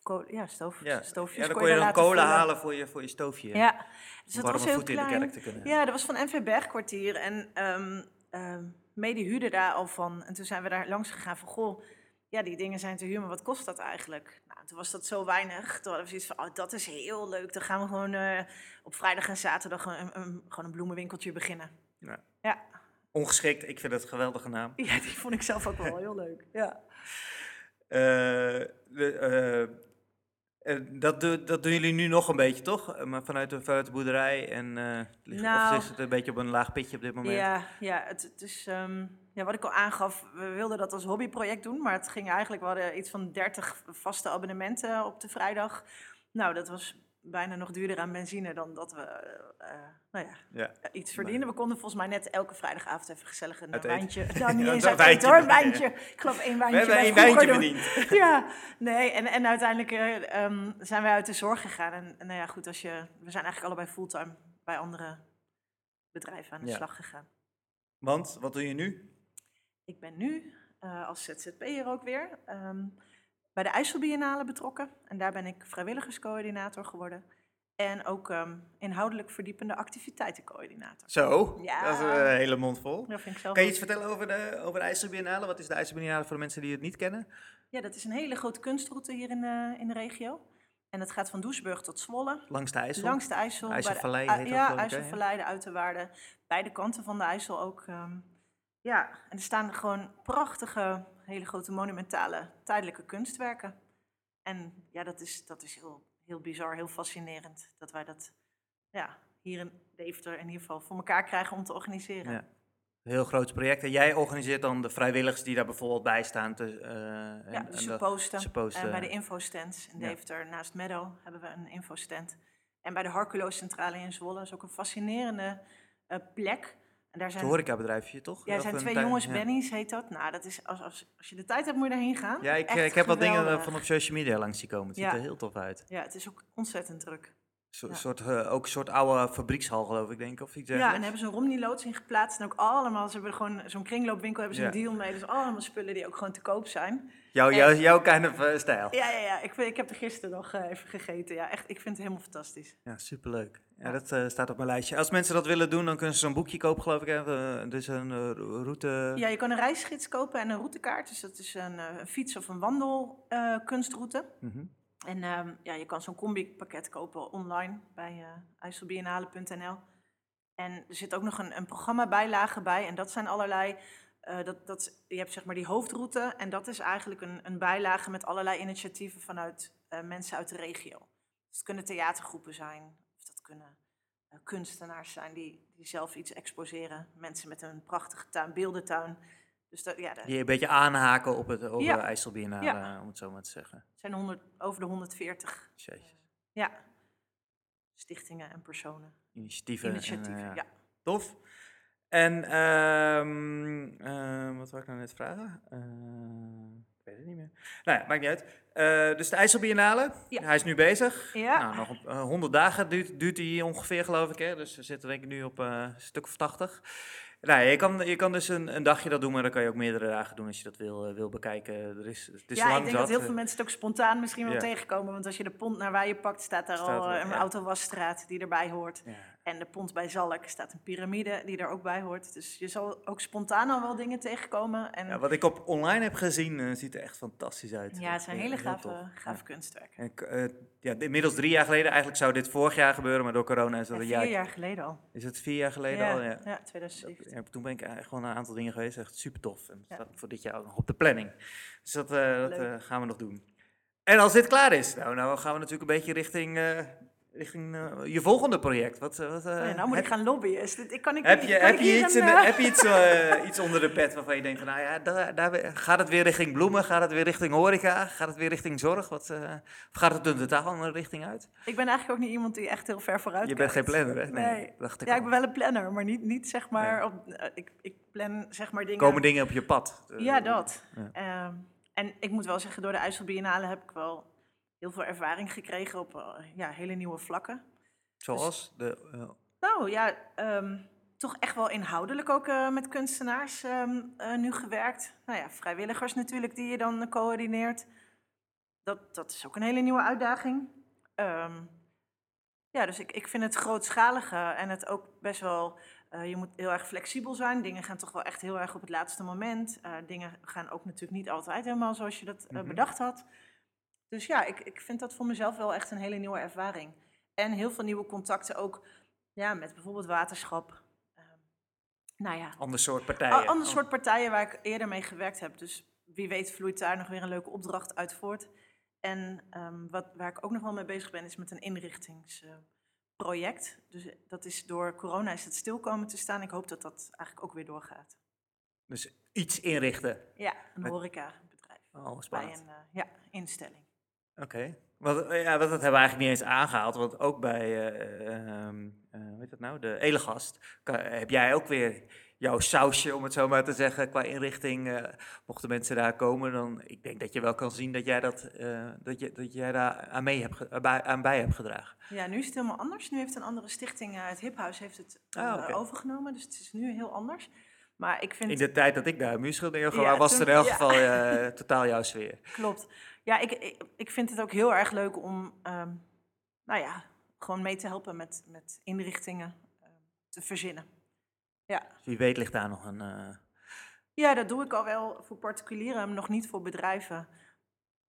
ko- ja, stoof, Ja. stoofjes ja, dan kon je dan kolen halen voor je, voor je stoofje. Ja, dus dat was warme heel voeten in de klein. kerk te kunnen Ja, dat was van NV Bergkwartier. En ehm ehm Medi huurde daar al van. En toen zijn we daar langs gegaan van, goh, ja, die dingen zijn te huur, maar wat kost dat eigenlijk? Nou, toen was dat zo weinig. Toen hadden we zoiets van, oh, dat is heel leuk. Dan gaan we gewoon eh, op vrijdag en zaterdag een, een, gewoon een bloemenwinkeltje beginnen. Ja. Ja. Ongeschikt, ik vind het een geweldige naam. ja, die vond ik zelf ook wel heel leuk. Ja. Eh, de, eh, eh, dat, do- dat doen jullie nu nog een beetje, toch? Maar vanuit de, vanuit de boerderij en eh, ligt- Nou. of is het een beetje op een laag pitje op dit moment? Ja, ja, het, het is, ehm, ja, wat ik al aangaf, we wilden dat als hobbyproject doen, maar het ging eigenlijk, we hadden iets van 30 vaste abonnementen op de vrijdag. Nou, dat was bijna nog duurder aan benzine dan dat we eh, eh, nou ja, Ja. eh, iets verdienden. We konden volgens mij net elke vrijdagavond even gezellig een wijntje. <laughs> Nou, niet eens een uit eten hoor, een wijntje. Ik geloof één We wijntje hebben bij één wijntje doen. verdiend. <laughs> Ja, nee, en, en uiteindelijk eh, ehm, zijn wij uit de zorg gegaan. En, en nou ja, goed, als je, we zijn eigenlijk allebei fulltime bij andere bedrijven aan de slag gegaan. Want, wat doe je nu? Ik ben nu eh, als ZZP'er ook weer ehm, bij de IJsselbiennale betrokken. En daar ben ik vrijwilligerscoördinator geworden. En ook ehm, inhoudelijk verdiepende activiteitencoördinator. Zo, Ja. dat is een hele mond vol. Dat vind ik zelf Kan je iets vertellen over de, over de IJsselbiennale? Wat is de IJsselbiennale voor de mensen die het niet kennen? Ja, dat is een hele grote kunstroute hier in de, in de regio. En dat gaat van Doesburg tot Zwolle. Langs de IJssel? Langs de IJssel. bij de- IJsselvallei heet Ja? IJsselvallei, de Uiterwaarden. Beide kanten van de IJssel ook. ehm, ja, en er staan gewoon prachtige, hele grote monumentale tijdelijke kunstwerken. En ja, dat is, dat is heel, heel bizar, heel fascinerend dat wij dat ja, hier in Deventer in ieder geval voor elkaar krijgen om te organiseren. Ja. Een heel groot project. En jij organiseert dan de vrijwilligers die daar bijvoorbeeld bij staan. Te, eh, Ja, en dus de- ze posten. ze posten. En bij de infostands in Ja. Deventer naast Meadow hebben we een infostand. En bij de Harculo-centrale in Zwolle is ook een fascinerende eh, plek. En daar Het zijn, horecabedrijfje, toch? ja, er zijn twee jongens, ja. Benny's heet dat. Nou, dat is, als, als, als je de tijd hebt, moet je daarheen gaan. Ja, ik, Echt ik heb wat dingen geweldig. van op social media langs zien komen. Het ziet Ja. er heel tof uit. Ja, het is ook ontzettend druk. Zo, Ja. soort, eh, ook een soort oude fabriekshal, geloof ik, denk ik. Of iets Ja, en hebben ze een Romney-loods in geplaatst. En ook allemaal, ze hebben gewoon zo'n kringloopwinkel, hebben ze een deal mee. Dus allemaal spullen die ook gewoon te koop zijn. Jouw, jouw, jouw kind of stijl. Ja, ja, ja. Ik, ik heb er gisteren nog eh, even gegeten. Ja, echt, ik vind het helemaal fantastisch. Ja, superleuk. Ja, dat eh, staat op mijn lijstje. Als mensen dat willen doen, dan kunnen ze zo'n boekje kopen, geloof ik. Hè? Dus een eh, route... Ja, je kan een reisgids kopen en een routekaart. Dus dat is een, fiets- of een wandelkunstroute. Mhm. en ehm, ja, je kan zo'n combi-pakket kopen online bij IJsselbiennale.nl. En er zit ook nog een, een programma-bijlage bij. En dat zijn allerlei... eh, dat, dat, je hebt zeg maar die hoofdroute. En dat is eigenlijk een, een bijlage met allerlei initiatieven vanuit eh, mensen uit de regio. Dus het kunnen theatergroepen zijn. Of dat kunnen eh, kunstenaars zijn die, die zelf iets exposeren. Mensen met een prachtige tuin, beeldentuin. Dus dat, ja, Die een beetje aanhaken op het over Ja. de IJsselbiennale, Ja. om het zo maar te zeggen. zijn 100, over de 140 Jezus. ja, stichtingen en personen. Initiatieven. en, Initiatieven, ja. Tof. En ehm, eh, wat wou ik nou net vragen? Eh, ik weet het niet meer. Nou ja, maakt niet uit. Eh, dus de IJsselbiennale, Ja. hij is nu bezig. Ja. Nou, nog eh, 100 dagen duurt, duurt hij ongeveer, geloof ik. Hè? Dus we zitten denk ik nu op een stuk of 80. Nou, je, kan, je kan dus een, een dagje dat doen, maar dan kan je ook meerdere dagen doen als je dat wil, wil bekijken. Er is, het is ja, lang ik denk dat heel veel mensen het ook spontaan misschien wel Ja. tegenkomen. Want als je de pont naar Weijen pakt, staat daar Staat al er, een ja. autowasstraat die erbij hoort. En de pont bij Zalk staat een piramide die er ook bij hoort. Dus je zal ook spontaan al wel dingen tegenkomen. En Ja, wat ik op online heb gezien, eh, ziet er echt fantastisch uit. ja, het zijn Eh, hele gave, gave kunstwerken. En, eh, ja, inmiddels drie jaar geleden. Eigenlijk zou dit vorig jaar gebeuren, maar door corona is dat En een vier jaar. jaar geleden al. Is het vier jaar geleden ja, al? Ja. ja, 2017. Ja, toen ben ik eigenlijk gewoon een aantal dingen geweest. Echt super tof. En dat staat voor dit jaar ook nog op de planning. Dus dat, dat gaan we nog doen. En als dit klaar is, nou, nou gaan we natuurlijk een beetje richting, richting eh, je volgende project. Wat, eh, wat, eh, Oh ja, nou moet heb, ik gaan lobbyen. Is dit, ik kan ik heb je, kan heb ik je iets, een, in de- heb je iets, <laughs> iets onder de pet waarvan je denkt van, nou ja, daar, daar, gaat het weer richting bloemen? Gaat het weer richting horeca? Gaat het weer richting zorg? Wat, of gaat het een totaal andere richting uit? Ik ben eigenlijk ook niet iemand die echt heel ver vooruit Je bent geen planner, hè? Nee. dacht ik Ja, al. ik ben wel een planner, maar niet, niet zeg maar op... ik, ik plan zeg maar dingen... Komen dingen op je pad? Ja, dat. Ja. Ehm, en ik moet wel zeggen, door de IJsselbiennale heb ik wel heel veel ervaring gekregen op eh, ja, hele nieuwe vlakken. Zoals? De, eh, Nou ja, ehm, toch echt wel inhoudelijk ook eh, met kunstenaars ehm, eh, nu gewerkt. Nou ja, vrijwilligers natuurlijk die je dan coördineert. Dat, dat is ook een hele nieuwe uitdaging. Ehm, Ja, dus ik, ik vind het grootschalige en het ook best wel. je moet heel erg flexibel zijn. Dingen gaan toch wel echt heel erg op het laatste moment. Dingen gaan ook natuurlijk niet altijd helemaal zoals je dat Mhm. bedacht had. Dus ja, ik, ik vind dat voor mezelf wel echt een hele nieuwe ervaring. En heel veel nieuwe contacten ook ja, met bijvoorbeeld waterschap. Ehm, nou ja, Ander soort partijen. Ander soort partijen waar ik eerder mee gewerkt heb. Dus wie weet vloeit daar nog weer een leuke opdracht uit voort. En ehm, wat, waar ik ook nog wel mee bezig ben, is met een inrichtingsproject. dus eh, dat is door corona is het stil komen te staan. Ik hoop dat dat eigenlijk ook weer doorgaat. Dus iets inrichten. Ja, een Met- horecabedrijf. Oh, Bij spannend. een eh, ja, instelling. Oké. Want, eh, ja, want dat hebben we eigenlijk niet eens aangehaald. Want ook bij, eh, ehm, eh, hoe heet dat nou, de Elegast, kan- heb jij ook weer jouw sausje, om het zo maar te zeggen, qua inrichting. eh, mochten mensen daar komen, dan ik denk dat je wel kan zien dat jij, dat, eh, dat je, dat jij daar aan, mee hebt, aan bij hebt gedragen. Ja, nu is het helemaal anders. Nu heeft een andere stichting, het Hiphuis, heeft het Ah, overgenomen. Dus het is nu heel anders. Maar ik vind In de tijd dat ik daar muurschildering Ja, was het in elk ja. geval <laughs> totaal jouw sfeer. Klopt. Ja, ik, ik, ik vind het ook heel erg leuk om, ehm, nou ja, gewoon mee te helpen met, met inrichtingen ehm, te verzinnen. Ja. Dus wie weet ligt daar nog een... eh, ja, dat doe ik al wel voor particulieren, nog niet voor bedrijven.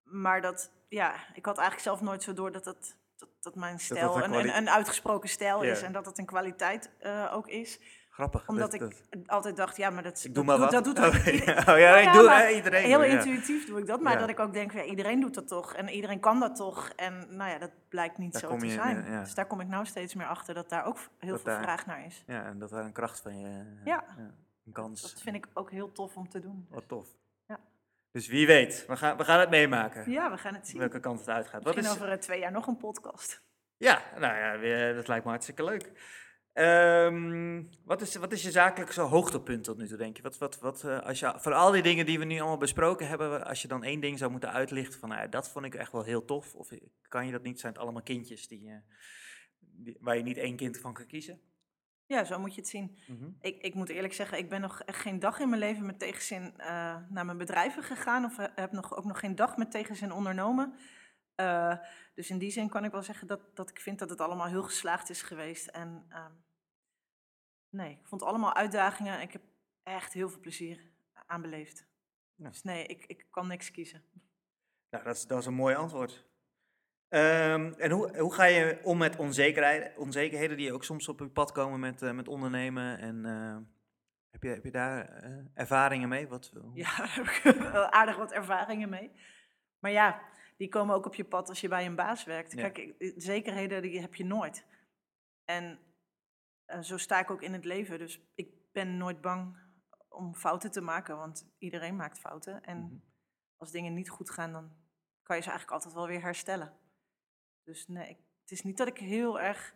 Maar dat, ja, ik had eigenlijk zelf nooit zo door dat dat, dat, dat mijn stijl een een, kwali- een, een uitgesproken stijl is en dat het een kwaliteit eh, ook is. Grappig. Omdat dat- ik dat- altijd dacht, ja, maar dat, ik dat doe maar doet- wat. Dat doet oh, <laughs> oh, ja, ik doe, iedereen Heel ja. intuïtief doe ik dat, maar Ja. dat ik ook denk, ja, iedereen doet dat toch en iedereen kan dat toch. En nou ja, dat blijkt niet Daar zo te je, zijn. Dus daar kom ik nou steeds meer achter dat daar ook heel Dat veel daar- vraag naar is. Ja, en dat daar een kracht van je... eh, Ja. een kans. Dat vind ik ook heel tof om te doen. Wat tof. Ja. Dus wie weet, we gaan, we gaan het meemaken. Ja, we gaan het zien. Welke kant het uitgaat. Wat Misschien is, over eh, twee jaar nog een podcast. Ja, nou ja, dat lijkt me hartstikke leuk. Ehm, wat, is, wat is je zakelijkse hoogtepunt tot nu toe, denk je? Wat, wat, wat, eh, als je? Van al die dingen die we nu allemaal besproken hebben, als je dan één ding zou moeten uitlichten van, nou dat vond ik echt wel heel tof. Of kan je dat niet? Zijn het allemaal kindjes die, eh, die, waar je niet één kind van kan kiezen? Ja, zo moet je het zien. Ik, ik moet eerlijk zeggen, ik ben nog echt geen dag in mijn leven met tegenzin eh, naar mijn bedrijven gegaan. Of heb nog, ook nog geen dag met tegenzin ondernomen. Eh, dus in die zin kan ik wel zeggen dat, dat ik vind dat het allemaal heel geslaagd is geweest. En ehm, nee, ik vond het allemaal uitdagingen. en Ik heb echt heel veel plezier aan beleefd. Ja. Dus nee, ik, ik kan niks kiezen. Nou, dat is, dat is een mooi antwoord. Ehm, en hoe, hoe ga je om met onzekerheid, onzekerheden die ook soms op je pad komen met, eh, met ondernemen? En eh, heb, je, heb je daar ervaringen mee? Wat, hoe- Ja, <laughs> daar heb ik wel aardig wat ervaringen mee. Maar ja, die komen ook op je pad als je bij een baas werkt. Ja. Kijk, ik- zekerheden die heb je nooit. En eh, zo sta ik ook in het leven. Dus ik ben nooit bang om fouten te maken, want iedereen maakt fouten. En Mhm. als dingen niet goed gaan, dan kan je ze eigenlijk altijd wel weer herstellen. Dus nee, ik- het is niet dat ik heel erg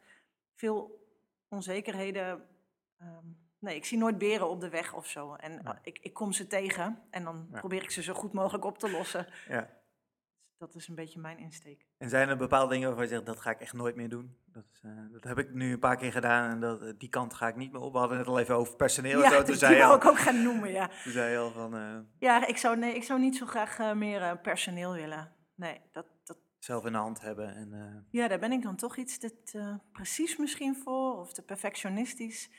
veel onzekerheden. ehm, nee, ik zie nooit beren op de weg of zo. En Ja. eh, ik, ik kom ze tegen en dan Ja. probeer ik ze zo goed mogelijk op te lossen. Ja. Dat is een beetje mijn insteek. En zijn er bepaalde dingen waarvan je zegt, dat ga ik echt nooit meer doen? Dat, is, eh, dat heb ik nu een paar keer gedaan en dat, eh, die kant ga ik niet meer op. We hadden het al even over personeel en zo. Toen die zei, wil al, ik ook gaan noemen, ja. toen zei je al van eh, Ja, ik zou, nee, ik zou niet zo graag meer personeel willen. Nee, dat, dat, zelf in de hand hebben. En, Ja, daar ben ik dan toch iets te, precies misschien voor, of te perfectionistisch.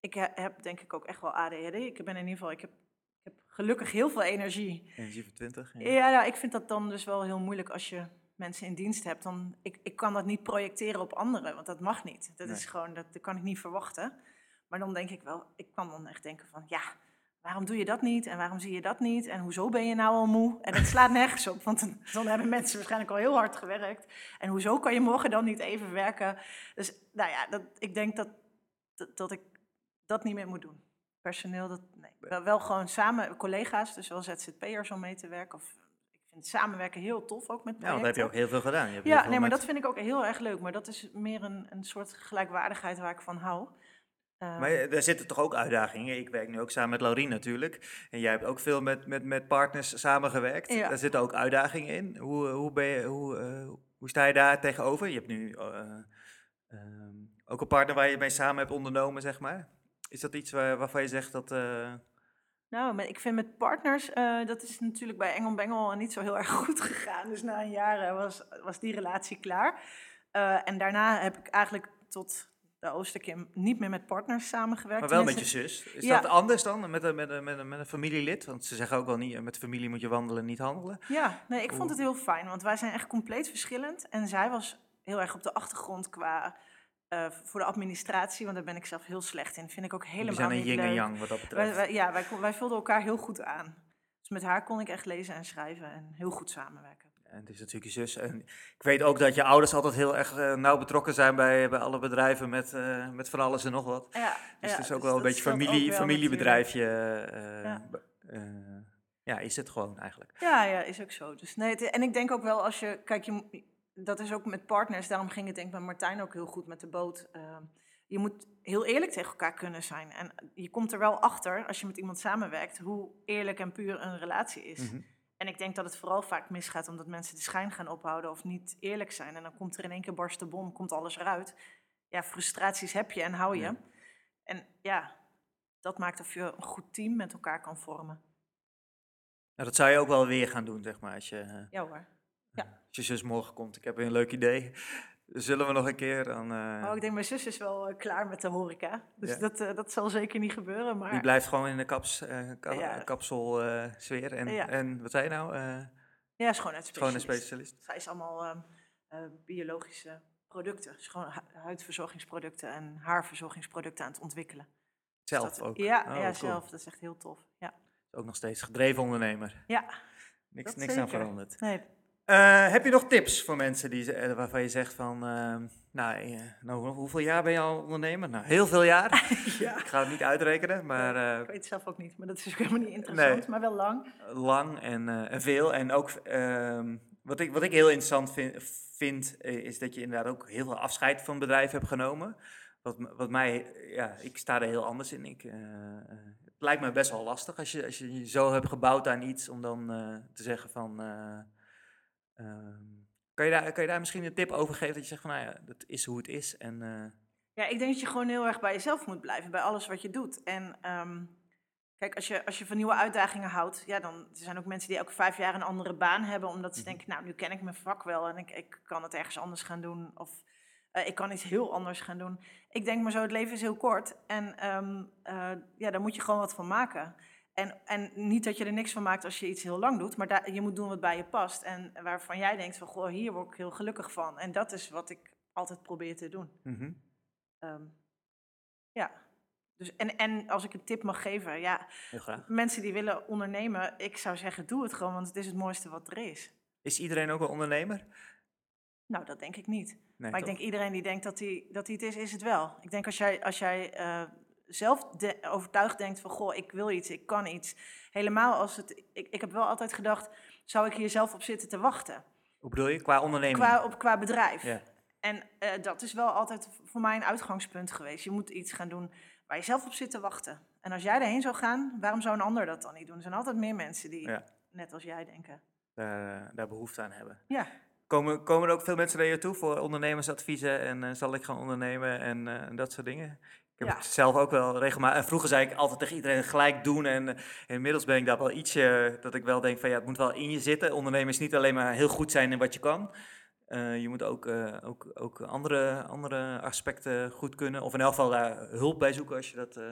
Ik he- heb denk ik ook echt wel ADHD. Ik ben in ieder geval, ik heb gelukkig heel veel energie. energie voor 20. Ja, nou, ik vind dat dan dus wel heel moeilijk als je mensen in dienst hebt. Dan, ik, ik kan dat niet projecteren op anderen, want dat mag niet. Dat is gewoon, dat, dat kan ik niet verwachten. Maar dan denk ik wel, ik kan dan echt denken van, ja, waarom doe je dat niet? En waarom zie je dat niet? En hoezo ben je nou al moe? En het slaat nergens op, want dan, dan hebben mensen waarschijnlijk al heel hard gewerkt. En hoezo kan je morgen dan niet even werken? Dus nou ja, dat, ik denk dat, dat, dat ik dat niet meer moet doen. Personeel, dat, nee. Wel, wel gewoon samen, collega's, dus wel ZZP'ers om mee te werken. Of, ik vind samenwerken heel tof ook met Ja, want projecten. daar heb je ook heel veel gedaan. Je hebt Ja, nee, maar met- dat vind ik ook heel erg leuk. Maar dat is meer een, een soort gelijkwaardigheid waar ik van hou. Maar eh, daar zitten toch ook uitdagingen. Ik werk nu ook samen met Laurien natuurlijk. En jij hebt ook veel met, met, met partners samengewerkt. Ja. Daar zitten ook uitdagingen in. Hoe, hoe, ben je, hoe, eh, hoe sta je daar tegenover? Je hebt nu eh, ehm, ook een partner waar je mee samen hebt ondernomen, zeg maar. Is dat iets waar, waarvan je zegt dat... eh, Nou, ik vind met partners, eh, dat is natuurlijk bij Engel Bengel niet zo heel erg <laughs> goed gegaan. Dus na een jaar eh, was, was die relatie klaar. En daarna heb ik eigenlijk tot de Oosterkim niet meer met partners samengewerkt. Maar wel met je zus. Is Ja. dat anders dan met een, met, een, met, een, met een familielid? Want ze zeggen ook wel niet, met familie moet je wandelen, niet handelen. Ja, nee, ik vond het heel fijn, want wij zijn echt compleet verschillend. En zij was heel erg op de achtergrond qua eh, voor de administratie, want daar ben ik zelf heel slecht in. Vind ik ook helemaal zijn een niet yin en yang wat dat betreft. wij- ja, wij, wij vulden elkaar heel goed aan. Dus met haar kon ik echt lezen en schrijven en heel goed samenwerken. En het is natuurlijk je zus. En ik weet ook dat je ouders altijd heel erg eh, nauw betrokken zijn bij, bij alle bedrijven met, eh, met van alles en nog wat. Ja, Dus ja, het is ook dus wel een beetje familie, wel familiebedrijfje. Ja. ja, is het gewoon eigenlijk. Ja, ja, is ook zo. Dus nee, het- en ik denk ook wel als je, kijk, je, dat is ook met partners, daarom ging het denk ik met Martijn ook heel goed met de boot. Ehm, je moet heel eerlijk tegen elkaar kunnen zijn. En je komt er wel achter, als je met iemand samenwerkt, hoe eerlijk en puur een relatie is. Mhm. En ik denk dat het vooral vaak misgaat omdat mensen de schijn gaan ophouden of niet eerlijk zijn. En dan komt er in één keer barst de bom, komt alles eruit. Ja, frustraties heb je en hou je. Ja. En ja, dat maakt of je een goed team met elkaar kan vormen. Nou, dat zou je ook wel weer gaan doen, zeg maar, als je, eh, Ja hoor. Als je zus morgen komt. Ik heb een leuk idee. Zullen we nog een keer dan... eh, Oh, ik denk mijn zus is wel eh, klaar met de horeca. Dus Ja. dat, eh, dat zal zeker niet gebeuren. Maar Die blijft gewoon in de kaps, ka- Ja. kapsel eh, sfeer. En, Ja. en wat zei je nou? Ja, schoonheidsspecialist. gewoon een specialist. Zij is allemaal ehm, eh, biologische producten. Dus gewoon hu- huidverzorgingsproducten en haarverzorgingsproducten aan het ontwikkelen. Dus Zelf dat- ook. Ja, Oh, ja cool. zelf. Dat is echt heel tof. Ja, Ook nog steeds gedreven ondernemer. ja Niks, niks aan veranderd. nee. Eh, heb je nog tips voor mensen die, eh, waarvan je zegt van... nou, eh, nou, hoe- hoeveel jaar ben je al ondernemer? Nou, heel veel jaar. <laughs> ja. Ik ga het niet uitrekenen, maar Ik weet het zelf ook niet, maar dat is ook helemaal niet interessant. Nee. Maar wel lang. lang en, en veel. En ook ehm, wat, ik, wat ik heel interessant vind, vind is dat je inderdaad ook heel veel afscheid van het bedrijf hebt genomen. Wat, wat mij, ja, ik sta er heel anders in. Ik, het lijkt me best wel lastig als je, als je zo hebt gebouwd aan iets om dan te zeggen van. Ehm, kan, je daar, kan je daar misschien een tip over geven dat je zegt van nou ja, dat is hoe het is. En, eh, Ja, ik denk dat je gewoon heel erg bij jezelf moet blijven, bij alles wat je doet. En ehm, kijk, als je, als je van nieuwe uitdagingen houdt, ja, dan er zijn ook mensen die elke vijf jaar een andere baan hebben, omdat ze Mhm. denken, nou, nu ken ik mijn vak wel en ik, ik kan het ergens anders gaan doen. Of eh, ik kan iets heel anders gaan doen. Ik denk maar zo, het leven is heel kort. En ehm, eh, ja, daar moet je gewoon wat van maken. En, en niet dat je er niks van maakt als je iets heel lang doet, maar daar, je moet doen wat bij je past. En waarvan jij denkt van, goh, hier word ik heel gelukkig van. En dat is wat ik altijd probeer te doen. mhm. Ehm, ja. Dus, en, en als ik een tip mag geven, ja, mensen die willen ondernemen, ik zou zeggen, doe het gewoon, want het is het mooiste wat er is. Is iedereen ook wel ondernemer? Nou, dat denk ik niet. Nee, maar ik denk iedereen die denkt dat hij, dat het is, is het wel. Ik denk als jij, als jij eh, zelf de- overtuigd denkt van, goh, ik wil iets, ik kan iets. Helemaal als het, ik, ik heb wel altijd gedacht, zou ik hier zelf op zitten te wachten? Hoe bedoel je? Qua onderneming? Qua, op, qua bedrijf. Ja. En eh, dat is wel altijd voor mij een uitgangspunt geweest. Je moet iets gaan doen waar je zelf op zit te wachten. En als jij erheen zou gaan, waarom zou een ander dat dan niet doen? Er zijn altijd meer mensen die Ja. net als jij denken. daar, daar behoefte aan hebben. Ja, Komen, komen er ook veel mensen naar je toe voor ondernemersadviezen en eh, zal ik gaan ondernemen en, eh, en dat soort dingen? Ik heb Ja. het zelf ook wel regelmatig. En vroeger zei ik altijd tegen iedereen gelijk doen. En, eh, inmiddels ben ik daar wel ietsje dat ik wel denk van ja, het moet wel in je zitten. Ondernemen is niet alleen maar heel goed zijn in wat je kan. Eh, je moet ook, eh, ook, ook andere, andere aspecten goed kunnen. Of in elk geval daar hulp bij zoeken als je dat. eh,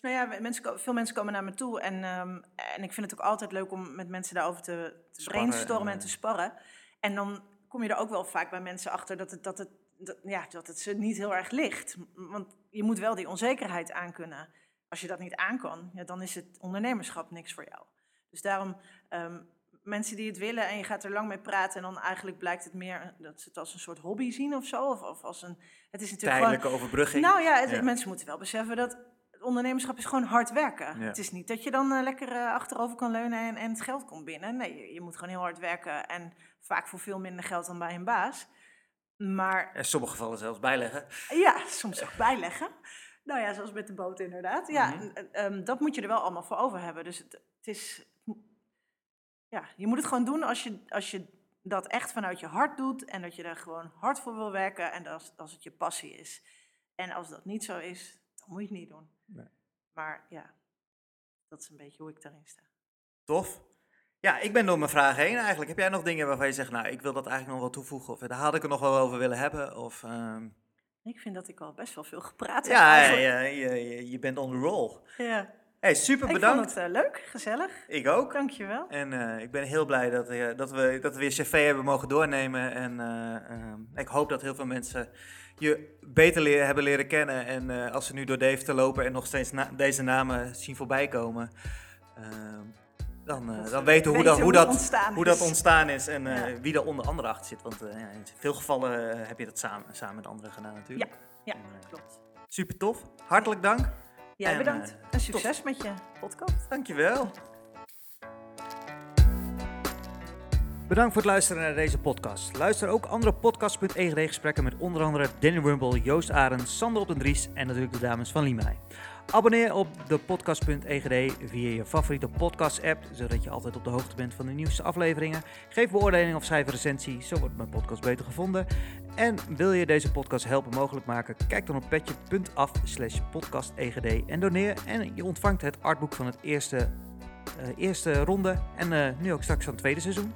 nou ja, mensen, veel mensen komen naar me toe. En, ehm, en ik vind het ook altijd leuk om met mensen daarover te, te brainstormen en en, te eh, sparren. En dan kom je er ook wel vaak bij mensen achter dat het, dat het, dat, ja, dat het ze niet heel erg ligt. Want je moet wel die onzekerheid aankunnen. Als je dat niet aankan, ja, dan is het ondernemerschap niks voor jou. Dus daarom, ehm, mensen die het willen en je gaat er lang mee praten... en dan eigenlijk blijkt het meer dat ze het als een soort hobby zien of zo. Of, of als een, het is natuurlijk gewoon... tijdelijke overbrugging. Nou ja, het- Ja. mensen moeten wel beseffen dat het ondernemerschap is gewoon hard werken. Ja. Het is niet dat je dan eh, lekker eh, achterover kan leunen en, en het geld komt binnen. Nee, je, je moet gewoon heel hard werken en vaak voor veel minder geld dan bij een baas. Maar In sommige gevallen zelfs bijleggen. ja, soms ook bijleggen. Nou ja, zoals met de boot inderdaad. Ja, Mhm. ehm, dat moet je er wel allemaal voor over hebben. Dus het, het is... Ja, je moet het gewoon doen als je, als je dat echt vanuit je hart doet... en dat je er gewoon hard voor wil werken en als, als het je passie is. En als dat niet zo is, dan moet je het niet doen. Nee. Maar ja, dat is een beetje hoe ik daarin sta. Tof. Ja, ik ben door mijn vragen heen eigenlijk. Heb jij nog dingen waarvan je zegt, nou, ik wil dat eigenlijk nog wel toevoegen? Of daar had ik het nog wel over willen hebben? Of, ehm, Ik vind dat ik al best wel veel gepraat heb. Ja, eigenlijk. je, je, je, je bent on the roll. ja. Hey, super Ik bedankt. vond het eh, leuk, gezellig. Ik ook. Dankjewel. En eh, ik ben heel blij dat, eh, dat, we, dat we weer cv hebben mogen doornemen. En eh, ehm, ik hoop dat heel veel mensen je beter leren, hebben leren kennen. En eh, als ze nu door Deventer lopen en nog steeds na- deze namen zien voorbij komen... ehm, dan, eh, dan we weten hoe dat, hoe dat, ontstaan hoe dat is. ontstaan is en eh, Ja. wie er onder andere achter zit. Want eh, ja, in veel gevallen eh, heb je dat samen, samen met anderen gedaan natuurlijk. Ja, En, eh, klopt. Super tof. Hartelijk dank. Jij bedankt. eh, en succes met je podcast. Dankjewel. Bedankt voor het luisteren naar deze podcast. Luister ook andere podcast.egd gesprekken met onder andere Danny Rumble, Joost Arends, Sander op den Dries en natuurlijk de dames van Limai. Abonneer op de podcast.egd via je favoriete podcast app, zodat je altijd op de hoogte bent van de nieuwste afleveringen. Geef beoordeling of schrijf een recensie, zo wordt mijn podcast beter gevonden. En wil je deze podcast helpen mogelijk maken, kijk dan op petje.af slash podcastegd en doneer. En je ontvangt het artboek van het eerste, eh, eerste ronde en eh, nu ook straks van het tweede seizoen.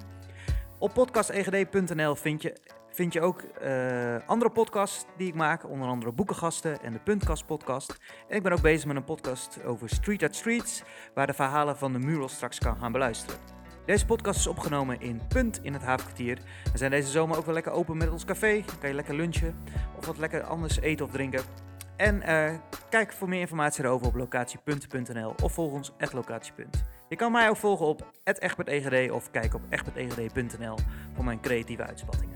Op podcastegd.nl vind je, vind je ook eh, andere podcasts die ik maak, onder andere Boekengasten en de Puntkast podcast. En ik ben ook bezig met een podcast over Street Art Streets, waar de verhalen van de mural straks kan gaan beluisteren. Deze podcast is opgenomen in Punt in het Havenkwartier. We zijn deze zomer ook wel lekker open met ons café. Dan kan je lekker lunchen of wat lekker anders eten of drinken. En eh, kijk voor meer informatie erover op locatiepunt.nl of volg ons at locatiepunt. Je kan mij ook volgen op @egbertegd of kijk op egbertegd.nl voor mijn creatieve uitspattingen.